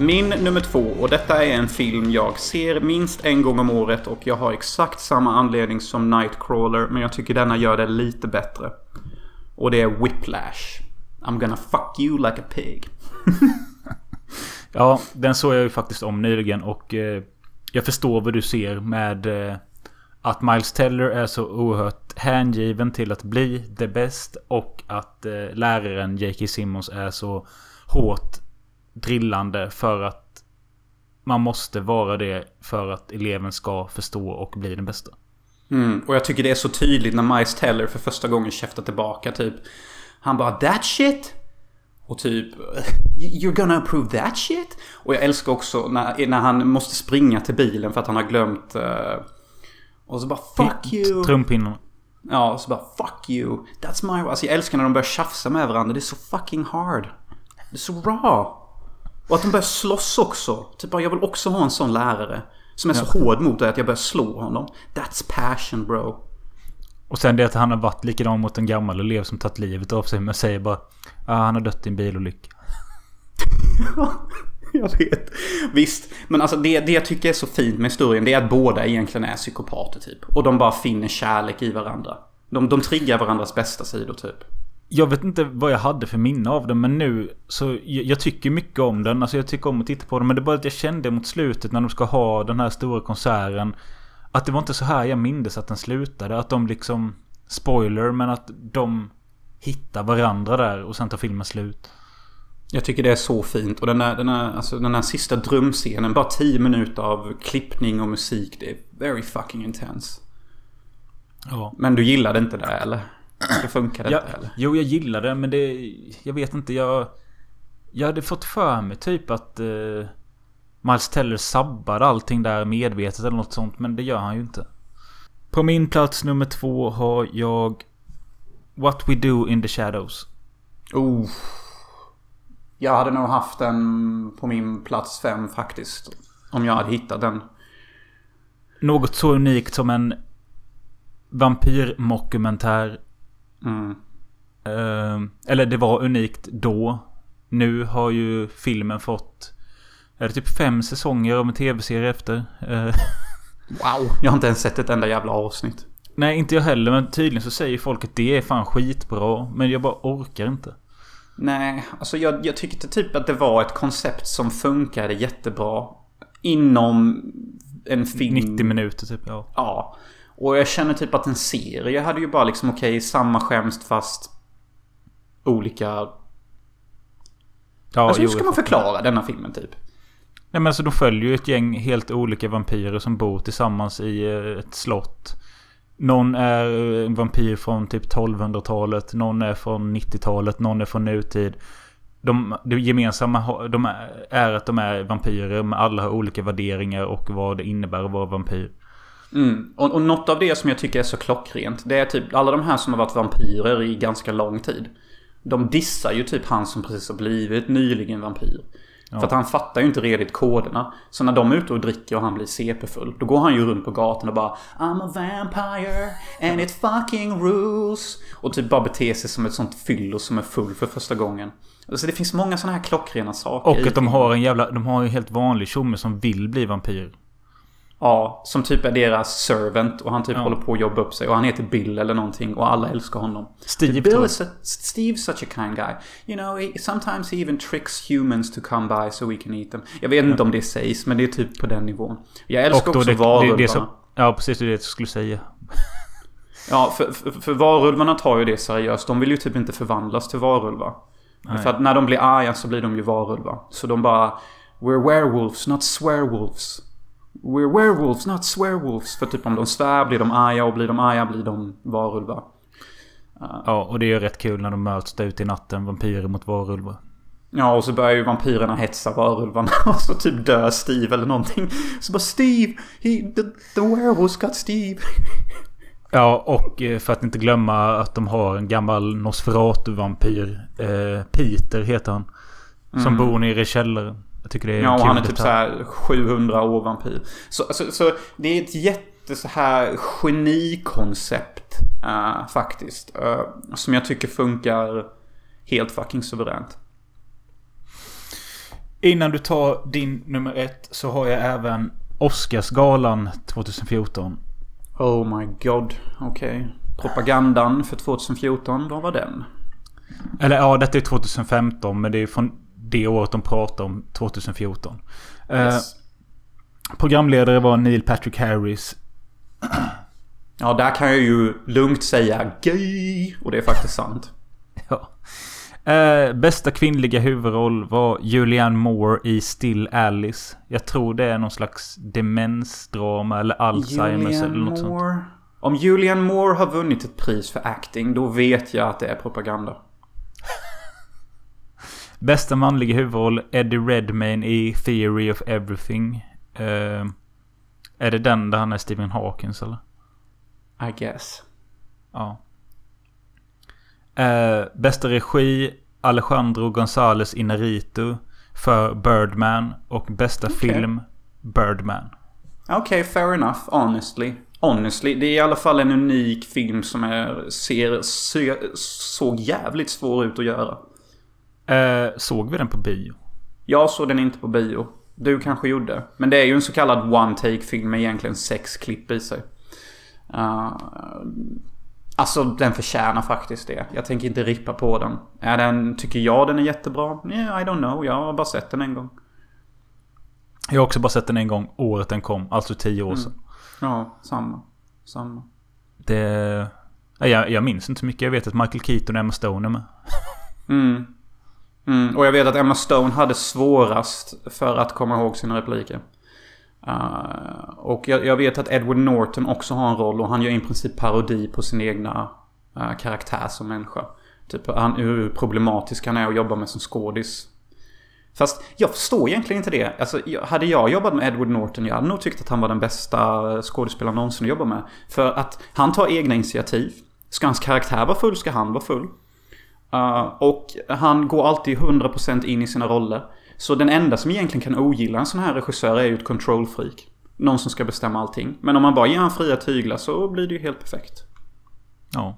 Min nummer två, och detta är en film jag ser minst en gång om året och jag har exakt samma anledning som Nightcrawler, men jag tycker denna gör det lite bättre. Och det är Whiplash. I'm gonna fuck you like a pig. Ja, den såg jag ju faktiskt om nyligen och eh, jag förstår vad du ser med eh, att Miles Teller är så oerhört hängiven till att bli the best och att eh, läraren J.K. Simmons är så hårt drillande för att man måste vara det för att eleven ska förstå och bli den bästa. Mm, och jag tycker det är så tydligt när Miles Teller för första gången käftar tillbaka typ. Han bara that shit? Och typ You're gonna approve that shit? Och jag älskar också när, när han måste springa till bilen för att han har glömt... eh, och så bara fuck you! Trumpinnarna. Ja, och så bara fuck you. That's my... Alltså jag älskar när de börjar tjafsa med varandra. Det är så fucking hard. Det är så raw. Och att de börjar slåss också. Typ jag vill också ha en sån lärare. Som är så hård mot dig att jag börjar slå honom. That's passion bro. Och sen det att han har varit likadan mot en gammal elev som tagit livet av sig men säger bara ah, han har dött i en bilolycka. jag vet. Visst. Men alltså det, det jag tycker är så fint med historien det är att båda egentligen är psykopater typ. Och de bara finner kärlek i varandra. De, de triggar varandras bästa sidor typ. Jag vet inte vad jag hade för minne av den men nu så jag, jag tycker mycket om den. Alltså jag tycker om att titta på den men det är bara att jag kände mot slutet när de ska ha den här stora konserten. Att det var inte så här jag mindes att den slutade. Att de liksom... Spoiler men att de hittar varandra där och sen tar filmen slut. Jag tycker det är så fint. Och den här, den här, alltså den här sista drömscenen. Bara 10 minuter av klippning och musik. Det är very fucking intense. Ja. Men du gillade inte det eller? Det funkade Ja, inte eller? jo, jag gillar det men det... Jag vet inte, jag... Jag hade fått för mig typ att... Uh, Miles Teller sabbade allting där medvetet eller något sånt. Men det gör han ju inte. På min plats nummer två har jag... What We Do In The Shadows. Oh. Jag hade nog haft den på min plats fem faktiskt. Om jag hade hittat den. Något så unikt som en vampyrmockumentär. Mm. Eh, eller det var unikt då. Nu har ju filmen fått... Är det typ fem säsonger av en tv-serie efter? Eh, Wow. Jag har inte ens sett ett enda jävla avsnitt. nej, inte jag heller. Men tydligen så säger folk att det är fan skitbra. Men jag bara orkar inte. Nej, alltså jag, jag tyckte typ att det var ett koncept som funkade jättebra. Inom en film. 90 minuter typ, ja. Ja. Och jag känner typ att en serie hade ju bara liksom okej, samma skämst fast olika... ja alltså hur ska man förklara denna filmen typ? Nej men alltså de följer ju ett gäng helt olika vampyrer som bor tillsammans i eh, ett slott. Någon är eh, en vampyr från typ 1200-talet. Någon är från 90-talet. Någon är från nutid. De, det gemensamma de är, är att de är vampyrer. Men alla har olika värderingar och vad det innebär att vara vampyr. Mm. Och, och något av det som jag tycker är så klockrent. Det är typ alla de här som har varit vampyrer i ganska lång tid. De dissar ju typ han som precis har blivit nyligen vampyr. För att han fattar ju inte redigt koderna. Så när de är ute och dricker och han blir CP-full. Då går han ju runt på gatan och bara I'm a vampire and it fucking rules. Och typ bara beter sig som ett sånt fyllo som är full för första gången. Alltså det finns många sådana här klockrena saker Och att de har en jävla... De har ju en helt vanlig tjomme som vill bli vampyr. Ja, som typ är deras servant och han typ Ja. håller på att jobba upp sig. Och han heter Bill eller någonting och alla älskar honom. Steve Bill is a, Steve's such a kind guy. You know, he, sometimes he even tricks humans to come by so we can eat them. Jag vet inte om det sägs, men det är typ på den nivån. Jag älskar också det, varulvarna. det, det som, Ja precis, det är det jag skulle säga. Ja, för, för, för varulvarna tar ju det seriöst. De vill ju typ inte förvandlas till varulvar. För att när de blir arga så blir de ju varulvar. Så de bara... We're werewolves, not swearwolves. We're werewolves, not swearwolves. För typ om de svär blir de arga och blir de arga blir de varulvar. Ja, och det är ju rätt kul när de möts där ute i natten. Vampyrer mot varulvar. Ja, och så börjar ju vampyrerna hetsa varulvarna. Och så typ dör Steve eller någonting. Så bara Steve! He, the, the werewolves got Steve. Ja, och eh, för att inte glömma att de har en gammal Nosferatu-vampyr. Eh, Peter heter han. Som bor nere i källaren. Jag tycker det är Ja, och han är typ så här 700 år vampyr. Så, så, så det är ett jätte så här genikoncept eh, faktiskt. eh, som jag tycker funkar helt fucking suveränt. Innan du tar din nummer ett så har jag även Oscarsgalan 2014. Oh my god. Okej. Propagandan för 2014, vad var den? Eller ja, detta är 2015 men det är från det året de pratar om 2014. Eh, Yes. programledare var Neil Patrick Harris. Ja, där kan jag ju lugnt säga gay. Och det är faktiskt sant. Ja. Eh, bästa kvinnliga huvudroll var Julianne Moore i Still Alice. Jag tror det är någon slags demensdrama eller Alzheimers eller något sånt. Moore. Om Julianne Moore har vunnit ett pris för acting, då vet jag att det är propaganda. Bästa manliga huvudroll Eddie Redmayne i Theory of Everything. Eh, är det den där han är Stephen Hawkins eller? I guess. Ja. Eh, bästa regi Alejandro González Inarritu för Birdman. Och bästa film Birdman. Okej, fair enough. Honestly. Honestly, det är i alla fall en unik film som är, ser, ser, såg jävligt svår ut att göra. Eh, såg vi den på bio? Jag såg den inte på bio. Du kanske gjorde. Men det är ju en så kallad one-take-film med egentligen sex klipp i sig. Uh, alltså, den förtjänar faktiskt det. Jag tänker inte rippa på den. Är den, tycker jag den är jättebra? Yeah, I don't know. Jag har bara sett den en gång. Jag har också bara sett den en gång året den kom. Alltså tio år sedan. Ja, samma. Samma. Det... ja, Jag, jag minns inte så mycket. Jag vet att Michael Keaton och Emma Stone är med. Mm. Mm. Och jag vet att Emma Stone hade svårast för att komma ihåg sina repliker. Uh, och jag, jag vet att Edward Norton också har en roll och han gör i princip parodi på sin egna uh, karaktär som människa. Typ han, hur problematisk han är att jobba med som skådis. Fast jag förstår egentligen inte det. Alltså, hade jag jobbat med Edward Norton, jag hade nog tyckt att han var den bästa skådespelaren någonsin att jobba med. För att han tar egna initiativ. Ska hans karaktär vara full ska han vara full. Uh, och han går alltid 100% in i sina roller. Så den enda som egentligen kan ogilla en sån här regissör är ju ett control freak. Någon som ska bestämma allting. Men om man bara ger han fria tyglar så blir det ju helt perfekt. Ja.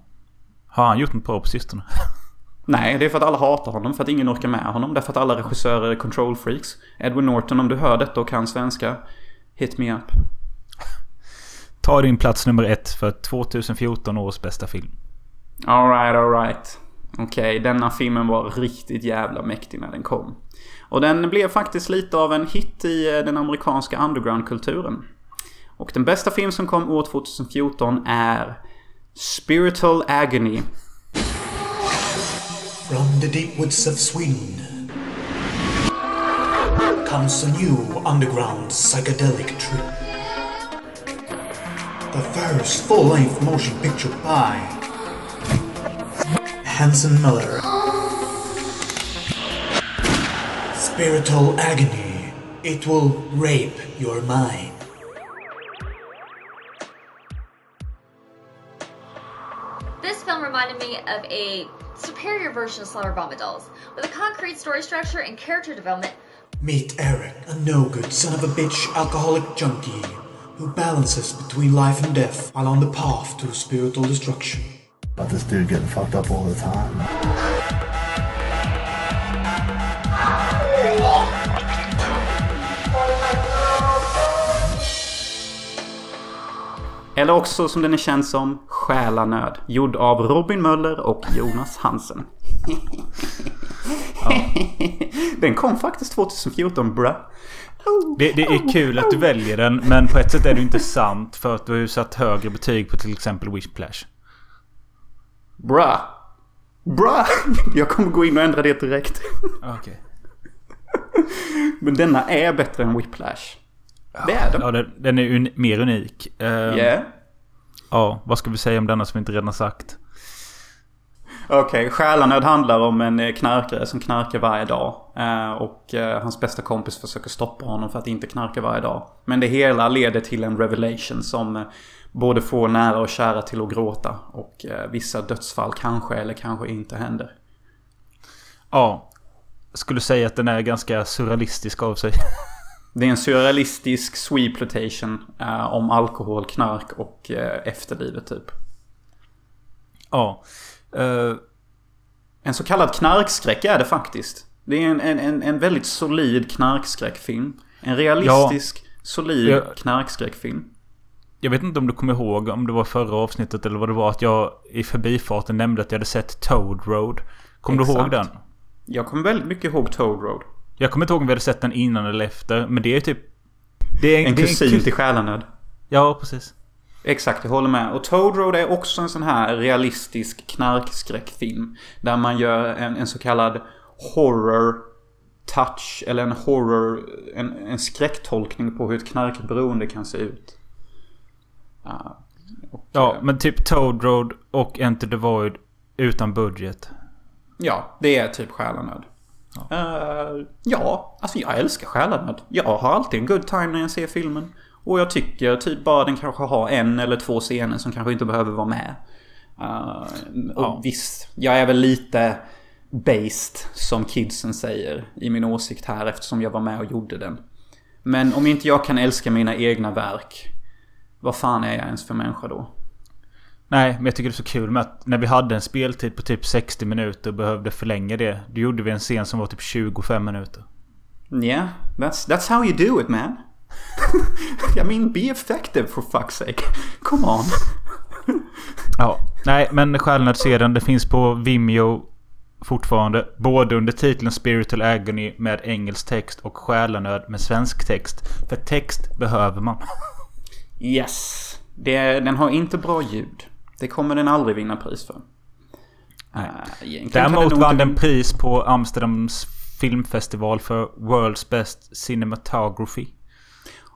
Har han gjort något bra på sistone? Nej, det är för att alla hatar honom. För att ingen orkar med honom. Därför att alla regissörer är control freaks. Edward Norton, om du hör detta och kan svenska. Hit me up. Ta din plats nummer ett för 2014 års bästa film. Alright, alright. Okej, denna filmen var riktigt jävla mäktig när den kom. Och den blev faktiskt lite av en hit i eh, den amerikanska undergroundkulturen. Och den bästa film som kom år 2014 är Spiritual Agony. From the deep woods of Sweden comes a new underground psychedelic trip. The first full length motion picture by Hanson Miller. Spiritual agony. It will rape your mind. This film reminded me of a superior version of Slumber Bomba Dolls, with a concrete story structure and character development. Meet Eric, a no good son of a bitch alcoholic junkie who balances between life and death while on the path to spiritual destruction. About this dude getting fucked up all the time. Eller också som den är känd som Själanöd. Gjord av Robin Möller och Jonas Hansen. Den kom faktiskt 2014 bruh. Det, det är kul att du väljer den, men på ett sätt är det inte sant. För att du har ju satt högre betyg på till exempel Wishplash. Bruh. Bruh. Jag kommer gå in och ändra det direkt. Okej. Men denna är bättre än Whiplash. Det är den. Ja, den, den är uni- mer unik. Uh, Yeah. Ja, vad ska vi säga om denna som vi inte redan har sagt? Okej, Själanöd handlar om en eh, knarkare som knarkar varje dag. Eh, och eh, hans bästa kompis försöker stoppa honom för att inte knarka varje dag. Men det hela leder till en revelation som både får nära och kära till att gråta. Och eh, vissa dödsfall kanske eller kanske inte händer. Ja. Skulle säga att den är ganska surrealistisk av sig. Det är en surrealistisk sweeplotation eh, om alkohol, knark och eh, efterlivet typ. ja. Eh, En så kallad knarkskräck är det faktiskt. Det är en, en, en, väldigt solid knarkskräckfilm. En realistisk, solid Ja. knarkskräckfilm. Jag vet inte om du kommer ihåg om det var förra avsnittet eller vad det var att jag i förbifarten nämnde att jag hade sett Toad Road. Kommer du ihåg den? Jag kommer väldigt mycket ihåg Toad Road. Jag kommer inte ihåg om vi hade sett den innan eller efter. Men det är typ... Det är En det är kusin kus- till Själanöd. Ja, precis. Exakt, jag håller med. Och Toad Road är också en sån här realistisk knarkskräckfilm. Där man gör en, en så kallad horror touch. Eller en horror... En, en skräcktolkning på hur ett knarkberoende kan se ut. Ja, och, Ja, eh, men typ Toad Road och Enter the Void utan budget. Ja, det är typ Själanöd. Ja. ja, alltså jag älskar Själanöd. Jag har alltid en good time när jag ser filmen. Och jag tycker typ bara den kanske har en eller två scener som kanske inte behöver vara med. Uh, och Ja. visst, jag är väl lite based som kidsen säger i min åsikt här eftersom jag var med och gjorde den. Men om inte jag kan älska mina egna verk, vad fan är jag ens för människa då? Nej, men jag tycker det är så kul med att när vi hade en speltid på typ 60 minuter och behövde förlänga det. Då gjorde vi en scen som var typ 25 minuter. Yeah, that's that's how you do it, man. I mean, be effective for fuck's sake. Come on. Ja, nej men Själanöd ser den. Det finns på Vimeo fortfarande. Både under titeln Spiritual Agony med engelsk text och Själanöd med svensk text. För text behöver man. Yes. Det, den har inte bra ljud. Det kommer den aldrig vinna pris för. Uh, Däremot vann den pris på Amsterdams filmfestival för World's Best Cinematography.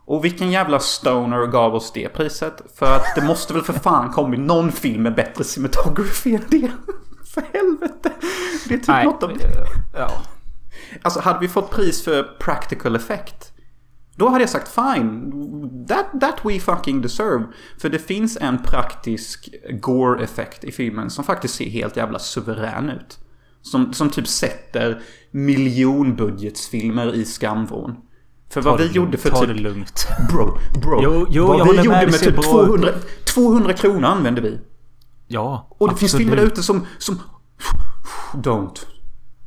Och vilken jävla stoner gav oss det priset? För att det måste väl för fan kommit någon film med bättre cinematography än det. För helvete. Det är typ Nej, något av... ja. Alltså hade vi fått pris för practical effect. Då hade jag sagt fine. That, that we fucking deserve. För det finns en praktisk gore-effekt i filmen som faktiskt ser helt jävla suverän ut. Som, som typ sätter miljonbudgetsfilmer i skamvrån. För vad Ta vi det gjorde för ta typ... det lugnt. Bro, bro. Jo, jo, vad vi med, gjorde med ser typ bra 200, 200 kronor använde vi. Ja, Och det finns absolut. filmer där ute som, som... Don't.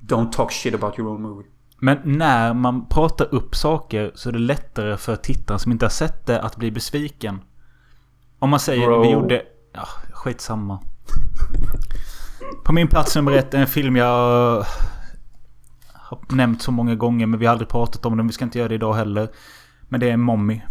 Don't talk shit about your own movie. Men när man pratar upp saker så är det lättare för tittaren som inte har sett det att bli besviken. Om man säger Bro. vi gjorde... Ja, skitsamma. På min plats nummer ett är en film jag har nämnt så många gånger men vi har aldrig pratat om den. Vi ska inte göra det idag heller. Men det är Mommy.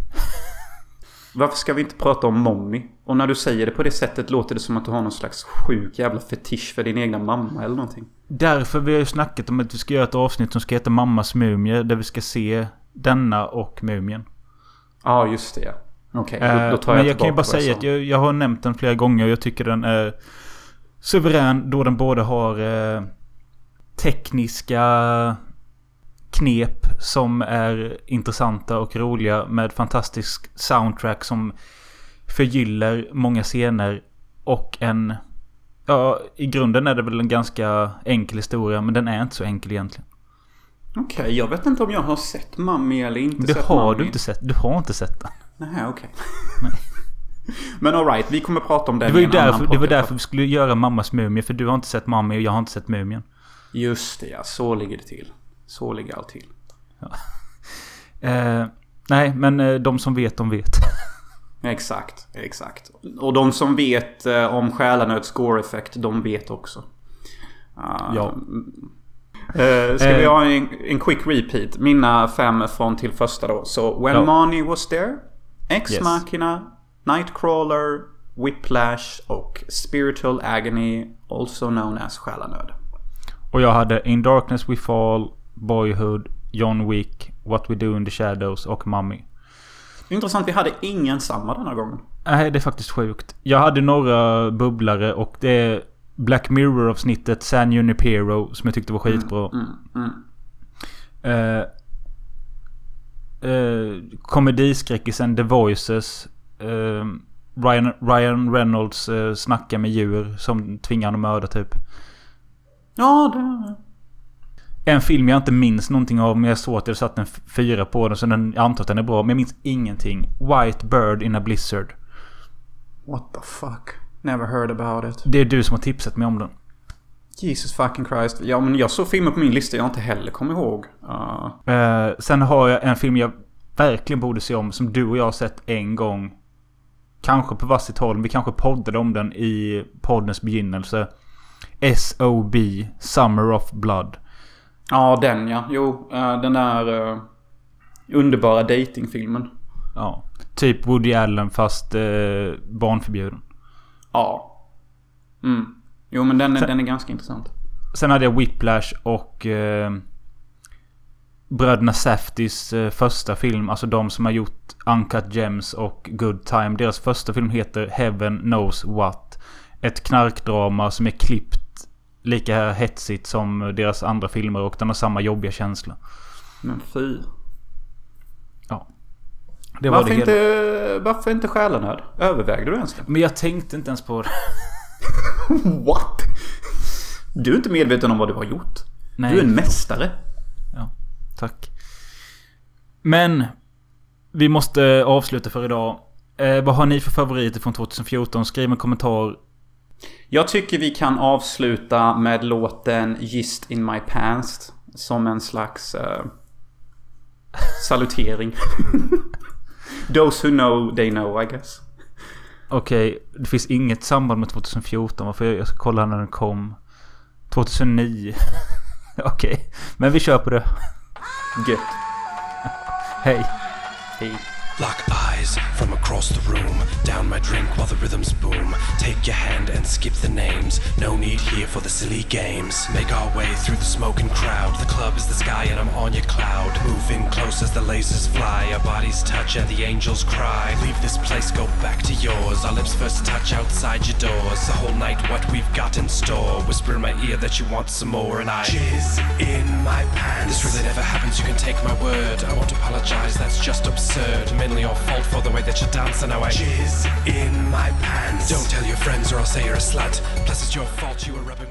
Varför ska vi inte prata om mommy? Och när du säger det på det sättet låter det som att du har någon slags sjuk jävla fetisch för din egna mamma eller någonting. Därför vi har ju snackat om att vi ska göra ett avsnitt som ska heta Mammas Mumie. Där vi ska se denna och Mumien. Ja, just det. Okej, Eh, då, då tar men jag jag kan ju bara jag säga att jag, jag har nämnt den flera gånger och jag tycker den är suverän då den både har eh, tekniska knep som är intressanta och roliga med fantastisk soundtrack som förgyller många scener och en... Ja, i grunden är det väl en ganska enkel historia men den är inte så enkel egentligen. Okej, jag vet inte om jag har sett Mammi eller inte Det sett har Mammi. du inte sett. Du har inte sett den. Nej, okej. Men alright, vi kommer prata om den Det var i ju annan därför, det var därför vi skulle göra Mammas Mumie. För du har inte sett Mamma och jag har inte sett Mumien. Just det ja, så ligger det till. Så ligger allt till. Eh, nej, men eh, de som vet, de vet. Exakt, exakt. Och de som vet eh, om Själanöds score-effekt, de vet också. Ah, Ja. Eh, ska vi ha en, en quick repeat? Mina fem från till första då. Så When Ja. Money Was There, Ex Yes. Machina, Nightcrawler, Whiplash och Spiritual Agony, also known as Själanöd. Och jag hade In Darkness We Fall, Boyhood, John Wick, What We Do In The Shadows och Mummy. Intressant, vi hade ingen samma denna gången. Nej, det är faktiskt sjukt. Jag hade några bubblare och det är Black Mirror-avsnittet San Junipero som jag tyckte var skitbra. Mm, mm. Eh, eh, komediskräckisen The Voices. Eh, Ryan, Ryan Reynolds eh, snackar med djur som tvingar honom att mörda typ. Ja, det... En film jag inte minns någonting av men jag såg att jag satt en fyra på den så den, jag antar att den är bra men jag minns ingenting. White Bird in a Blizzard. What the fuck? Never heard about it. Det är du som har tipsat mig om den. Jesus fucking Christ. Ja, men jag såg filmer på min lista jag inte heller kommer ihåg. Uh, Eh, sen har jag en film jag verkligen borde se om som du och jag har sett en gång. Kanske på varsitt håll. Vi kanske poddade om den i poddens begynnelse. SOB, Summer of Blood. Ja, den ja. Jo, eh, den där eh, underbara datingfilmen. Ja. Typ Woody Allen fast eh, barnförbjuden. Ja. Mm. Jo, men den är, Sen- den är ganska intressant. Sen hade jag Whiplash och eh, Bröderna Safdys eh, första film. Alltså de som har gjort Uncut Gems och Good Time. Deras första film heter Heaven Knows What. Ett knarkdrama som är klippt lika hetsigt som deras andra filmer och den har samma jobbiga känsla. Men fy. Det var varför, det inte, varför inte Själanöd? Övervägde du ens det? Men jag tänkte inte ens på det. What? Du är inte medveten om vad du har gjort. Nej. Du är en mästare. Ja, tack. Men vi måste avsluta för idag. Eh, vad har ni för favoriter från 2014? Skriv en kommentar. Jag tycker vi kan avsluta med låten Gist in my pants. Som en slags eh, salutering. Those who know, they know I guess. Okej, det finns inget samband med 2014. Varför jag, jag ska kolla när den kom. 2009. Okej, men vi kör på det. Gött. Hej. Hej. Lock eyes from across the room. Down my drink while the rhythms boom. Take your hand and skip the names. No need here for the silly games. Make our way through the smoking crowd. The club is the sky and I'm on your cloud. Move in close as the lasers fly. Our bodies touch and the angels cry. Leave this place, go back to yours. Our lips first touch outside your doors. The whole night, what we've got in store. Whisper in my ear that you want some more, and I jizz in my pants. This really never happens. You can take my word. I won't apologize. That's just absurd. Mainly your fault for the way that you dance, and now I jizz in my pants. Don't tell your friends, or I'll say you're a slut. Plus, it's your fault you were rubbing.